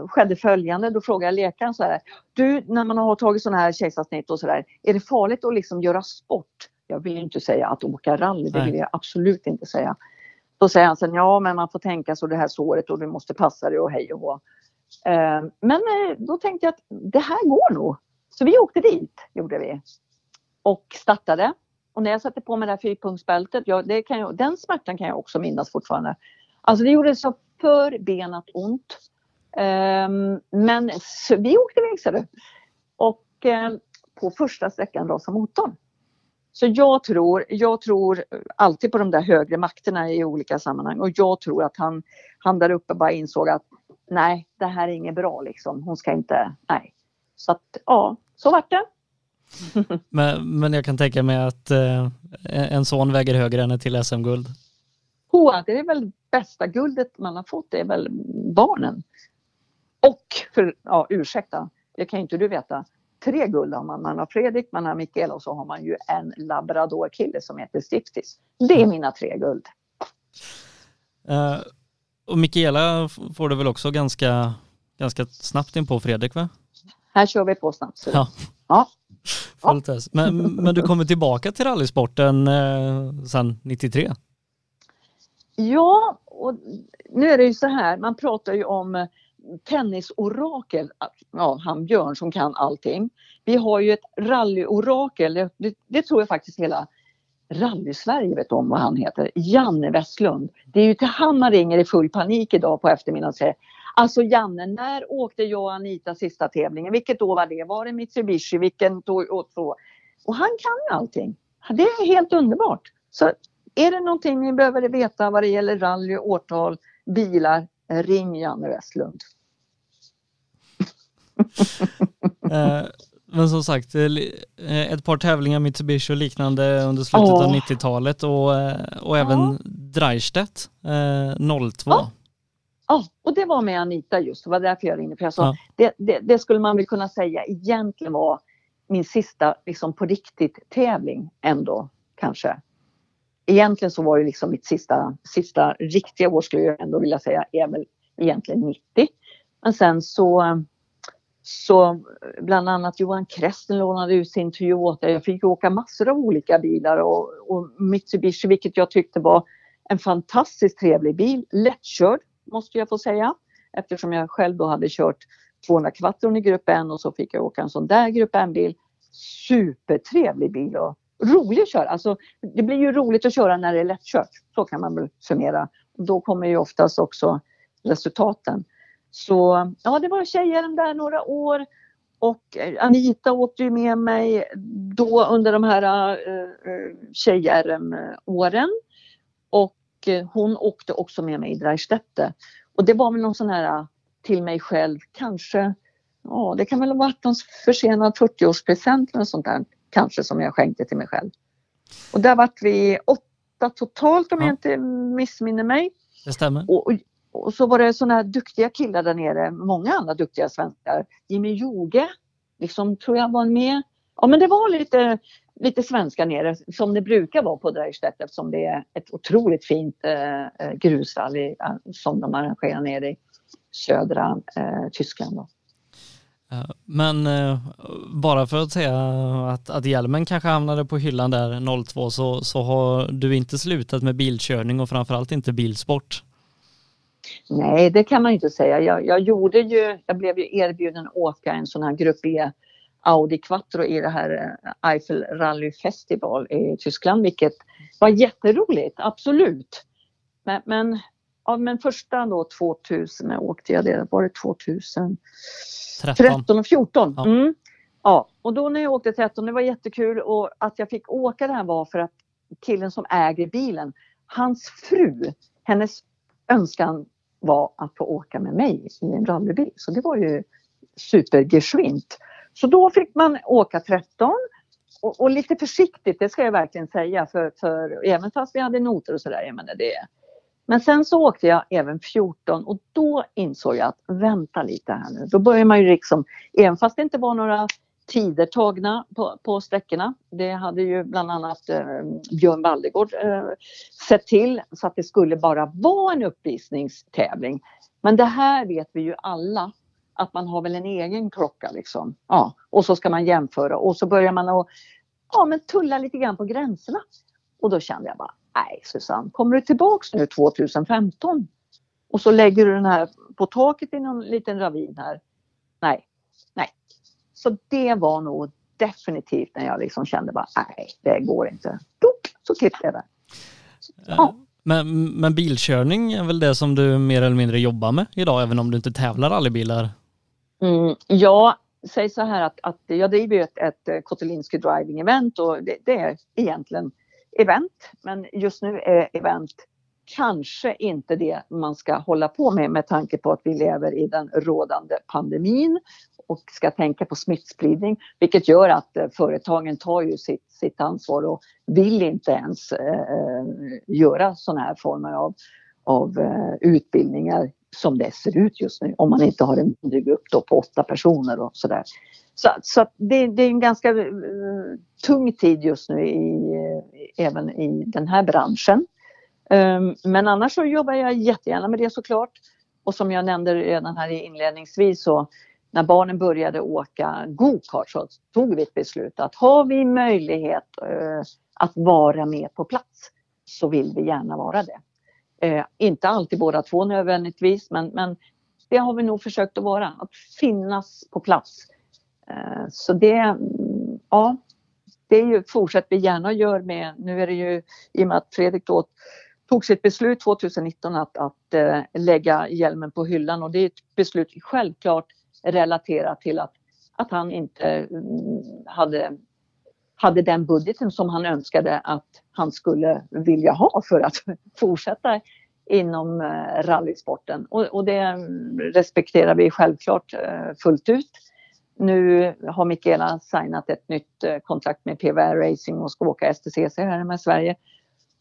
skedde följande, då frågade jag läkaren så här. Du, när man har tagit sådana här kejsarsnitt och sådär, är det farligt att liksom göra sport? Jag vill inte säga att åka rally, det vill jag absolut inte säga. Då säger han sen, ja men man får tänka så det här såret och du måste passa dig och hej och hå. Eh, men eh, då tänkte jag att det här går nog. Så vi åkte dit, gjorde vi. Och startade. Och när jag satte på mig det här fyrpunktsbältet, ja, det kan jag, den smärtan kan jag också minnas fortfarande. Alltså det gjorde så förbenat ont. Ehm, men så vi åkte iväg ser du. Och eh, på första sträckan rasade motorn. Så jag tror, jag tror alltid på de där högre makterna i olika sammanhang och jag tror att han, han där uppe bara insåg att nej, det här är inget bra liksom. Hon ska inte, nej. Så att ja, så vart det. Men, men jag kan tänka mig att eh, en son väger högre än ett till SM-guld. Det är väl bästa guldet man har fått, det är väl barnen. Och, för, ja ursäkta, det kan inte du veta. Tre guld har man. Man har Fredrik, man har Mikael och så har man ju en labradorkille som heter Stiftis. Det är mina tre guld. Eh, och Mikaela får du väl också ganska, ganska snabbt in på Fredrik va? Här kör vi på snabbt. Ja. Ja. Fullt test. Men, men du kommer tillbaka till rallysporten eh, sen 93? Ja, och nu är det ju så här, man pratar ju om tennisorakel, ja, han Björn som kan allting. Vi har ju ett rallyorakel, det, det, tror jag faktiskt hela rally-Sverige vet om vad han heter. Janne Westlund. Det är ju till han man ringer i full panik idag på eftermiddagen och säger Alltså Janne, när åkte jag och Anita sista tävlingen? Vilket år var det? Var det Mitsubishi? Vilken och så? Och han kan ju allting. Det är helt underbart. Så är det någonting ni behöver veta vad det gäller rally, årtal, bilar, ring Janne Westlund. Eh, men som sagt, eh, ett par tävlingar Mitsubishi och liknande under slutet oh. av 90-talet och, eh, och även ja. Dreistedt 02. Ja. ja, och det var med Anita just, det var därför jag ringde. För jag sa, ja. det, det, det, skulle man väl kunna säga egentligen var min sista liksom på riktigt tävling ändå kanske. Egentligen så var det liksom mitt sista, sista riktiga år skulle jag ändå vilja säga är väl egentligen 90. Men sen så så bland annat Johan Kresten lånade ut sin Toyota. Jag fick åka massor av olika bilar och, och Mitsubishi vilket jag tyckte var en fantastiskt trevlig bil. Lättkörd måste jag få säga eftersom jag själv då hade kört 200 kvattron i grupp N och så fick jag åka en sån där grupp N-bil. Supertrevlig bil att rolig att köra. Alltså, det blir ju roligt att köra när det är lättkört. Så kan man väl summera. Då kommer ju oftast också resultaten. Så ja, det var tjejer där några år och eh, Anita åkte ju med mig då under de här eh, eh, uh, tjej-RM-åren. Och uh, hon åkte också med mig i Dreistedt. Och det var väl någon sån här till mig själv, kanske, ja det kan väl ha varit någon försenad 40-årspresent eller sånt där kanske som jag skänkte till mig själv. Och där vart vi åtta totalt om ja. jag inte missminner mig. Det stämmer. Och, och, och så var det sådana duktiga killar där nere, många andra duktiga svenskar. Jimmy Joge, liksom tror jag var med. Ja men det var lite, lite svenskar nere som det brukar vara på Dreistedt eftersom det är ett otroligt fint eh, eh grusrally eh, som de arrangerar nere i södra eh, Tyskland. Då. Eh, men eh, bara för att säga att, att hjälmen kanske hamnade på hyllan där 02 så, så har du inte slutat med bilkörning och framförallt inte bilsport. Nej, det kan man inte säga. Jag, jag, gjorde ju, jag blev ju erbjuden att åka en sån här Grupp E Audi Quattro i det här eh, Eiffel Rally Festival i Tyskland, vilket var jätteroligt, absolut. Men, men, ja, men första då 2000, när åkte jag det? Var det 2013 och 14? Ja. Mm. ja, och då när jag åkte 13, det var jättekul och att jag fick åka det här var för att killen som äger bilen, hans fru, hennes önskan var att få åka med mig i en rallybil. Så det var ju supergeschwint. Så då fick man åka 13 och, och, lite försiktigt, det ska jag verkligen säga, för, för även fast vi hade noter och sådär, jag menar det. Men sen så åkte jag även 14 och då insåg jag att vänta lite här nu. Då börjar man ju liksom, även fast det inte var några tider tagna på, på sträckorna. Det hade ju bland annat eh, Björn Waldegård eh, sett till så att det skulle bara vara en uppvisningstävling. Men det här vet vi ju alla att man har väl en egen klocka liksom. Ja, och så ska man jämföra och så börjar man att ja, men tulla lite grann på gränserna. Och då kände jag bara, nej Susanne, kommer du tillbaks nu 2015? Och så lägger du den här på taket i någon liten ravin här. Nej, så det var nog definitivt när jag liksom kände bara, nej, det går inte. Så klippte jag det. Ja. Men, men bilkörning är väl det som du mer eller mindre jobbar med idag, även om du inte tävlar rallybilar? Mm, ja, säg så här att, att jag driver ett, ett Kotelinski driving event och det, det, är egentligen event, men just nu är event kanske inte det man ska hålla på med med tanke på att vi lever i den rådande pandemin och ska tänka på smittspridning, vilket gör att eh, företagen tar ju sitt, sitt ansvar och vill inte ens eh, eh göra sådana här former av, av eh, utbildningar som det ser ut just nu, om man inte har en mindre grupp då på åtta personer och sådär. Så, så det, det, är en ganska uh, tung tid just nu i, uh, även i den här branschen. Ehm, men annars så jobbar jag jättegärna med det såklart. Och som jag nämnde redan här inledningsvis så när barnen började åka gokart så tog vi ett beslut att har vi möjlighet eh, att vara med på plats så vill vi gärna vara det. Eh, inte alltid båda två nödvändigtvis men, men det har vi nog försökt att vara, att finnas på plats. Eh, så det, mm, ja, det är ju fortsätt vi gärna gör med, nu är det ju i och med att Fredrik då tog sitt beslut 2019 att, att äh, lägga hjälmen på hyllan och det är ett beslut självklart relaterat till att, att han inte mm, hade, hade den budgeten som han önskade att han skulle vilja ha för att fortsätta inom eh, rallysporten och, och det mm, respekterar vi självklart eh, fullt ut. Nu har Mikaela signat ett nytt eh, kontrakt med PVR Racing och ska åka STCC här hemma i Sverige.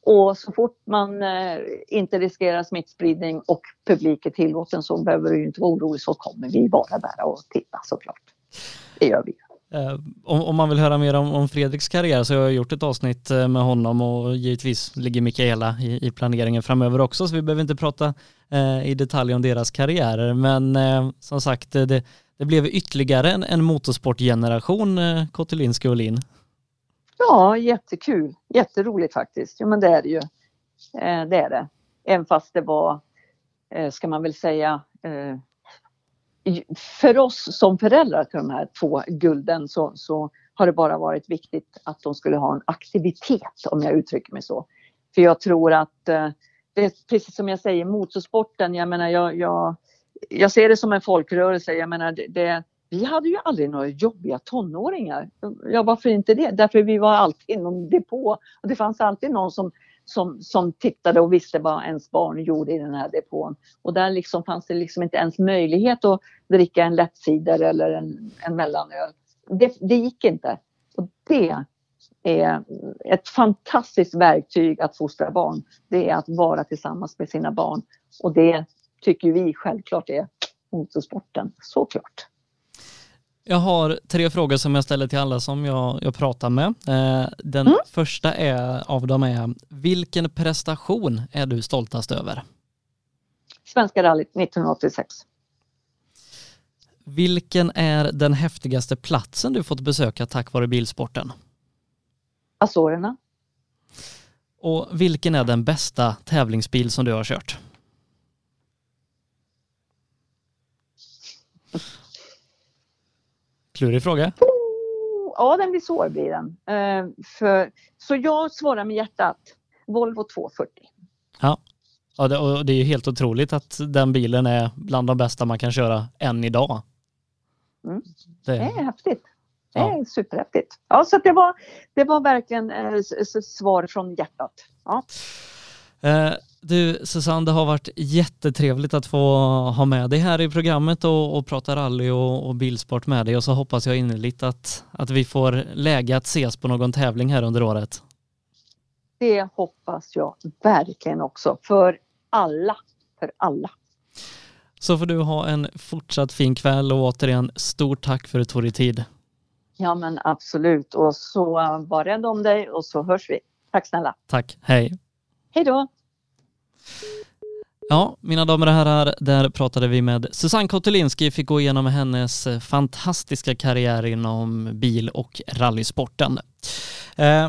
Och så fort man eh, inte riskerar smittspridning och publik är tillåten så behöver du inte vara orolig så kommer vi vara där och titta såklart. Det gör vi. Eh, om, om, man vill höra mer om, om, Fredriks karriär så har jag gjort ett avsnitt med honom och givetvis ligger Mikaela i, i planeringen framöver också så vi behöver inte prata eh, i detalj om deras karriärer men eh, som sagt det, det blev ytterligare en, en motorsportgeneration eh, Kotelinski och Lin. Ja, jättekul. Jätteroligt faktiskt. Ja, men det är det ju. Eh, det är det. Även fast det var, eh, ska man väl säga, eh, för oss som föräldrar till de här två gulden så, så har det bara varit viktigt att de skulle ha en aktivitet om jag uttrycker mig så. För jag tror att eh, det är precis som jag säger motorsporten, jag menar jag, jag, jag ser det som en folkrörelse. Jag menar det, det vi hade ju aldrig några jobbiga tonåringar. Ja, varför inte det? Därför vi var alltid inom depå och det fanns alltid någon som, som, som tittade och visste vad ens barn gjorde i den här depån. Och där liksom fanns det liksom inte ens möjlighet att dricka en lättcider eller en, en mellanöl. Det, det gick inte. Och det är ett fantastiskt verktyg att fostra barn. Det är att vara tillsammans med sina barn. Och det tycker vi självklart är motorsporten, såklart. Jag har tre frågor som jag ställer till alla som jag, jag pratar med. Eh, den mm. första är, av dem är, vilken prestation är du stoltast över? Svenska rallyt 1986. Vilken är den häftigaste platsen du fått besöka tack vare bilsporten? Azorerna. Och vilken är den bästa tävlingsbil som du har kört? Klurig fråga. Ja, den blir svår blir den. Uh, för, så jag svarar med hjärtat. Volvo 240. Ja, ja det, och det är ju helt otroligt att den bilen är bland de bästa man kan köra än idag. Mm. Det... det är häftigt. Det är ja. superhäftigt. Ja, så det var, det var verkligen eh, svar från hjärtat. Ja. Eh, du Susanne, det har varit jättetrevligt att få ha med dig här i programmet och, och prata rally och, och, bilsport med dig och så hoppas jag innerligt att, att vi får läge att ses på någon tävling här under året. Det hoppas jag verkligen också, för alla, för alla. Så får du ha en fortsatt fin kväll och återigen stort tack för att du tog dig tid. Ja men absolut och så var rädd om dig och så hörs vi. Tack snälla. Tack, hej. Hej då. Ja, mina damer och herrar, där pratade vi med Susanne Kotelinski, fick gå igenom hennes eh, fantastiska karriär inom bil och rallysporten. Eh,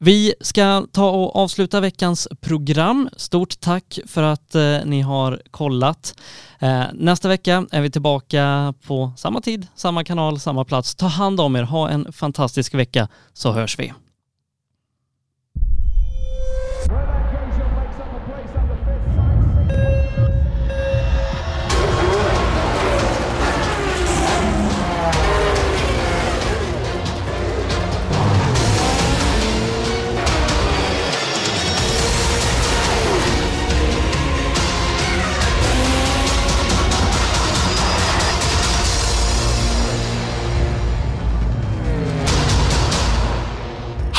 vi ska ta och avsluta veckans program. Stort tack för att eh, ni har kollat. Eh, nästa vecka är vi tillbaka på samma tid, samma kanal, samma plats. Ta hand om er, ha en fantastisk vecka så hörs vi.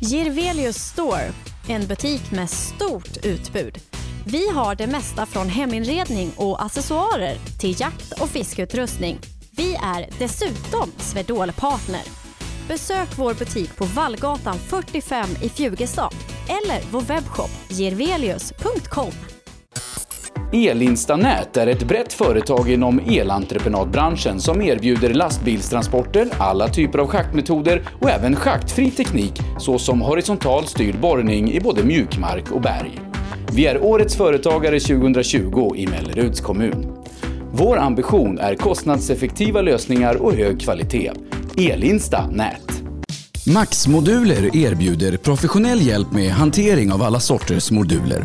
Girvelius Store, en butik med stort utbud. Vi har det mesta från heminredning och accessoarer till jakt och fiskeutrustning. Vi är dessutom Swedol-partner. Besök vår butik på Vallgatan 45 i Fjugestad eller vår webbshop girvelius.com. Elinstanät är ett brett företag inom elentreprenadbranschen som erbjuder lastbilstransporter, alla typer av schaktmetoder och även schaktfri teknik såsom horisontal styrd borrning i både mjukmark och berg. Vi är Årets Företagare 2020 i Melleruds kommun. Vår ambition är kostnadseffektiva lösningar och hög kvalitet. Elinsta Nät. Max-moduler erbjuder professionell hjälp med hantering av alla sorters moduler.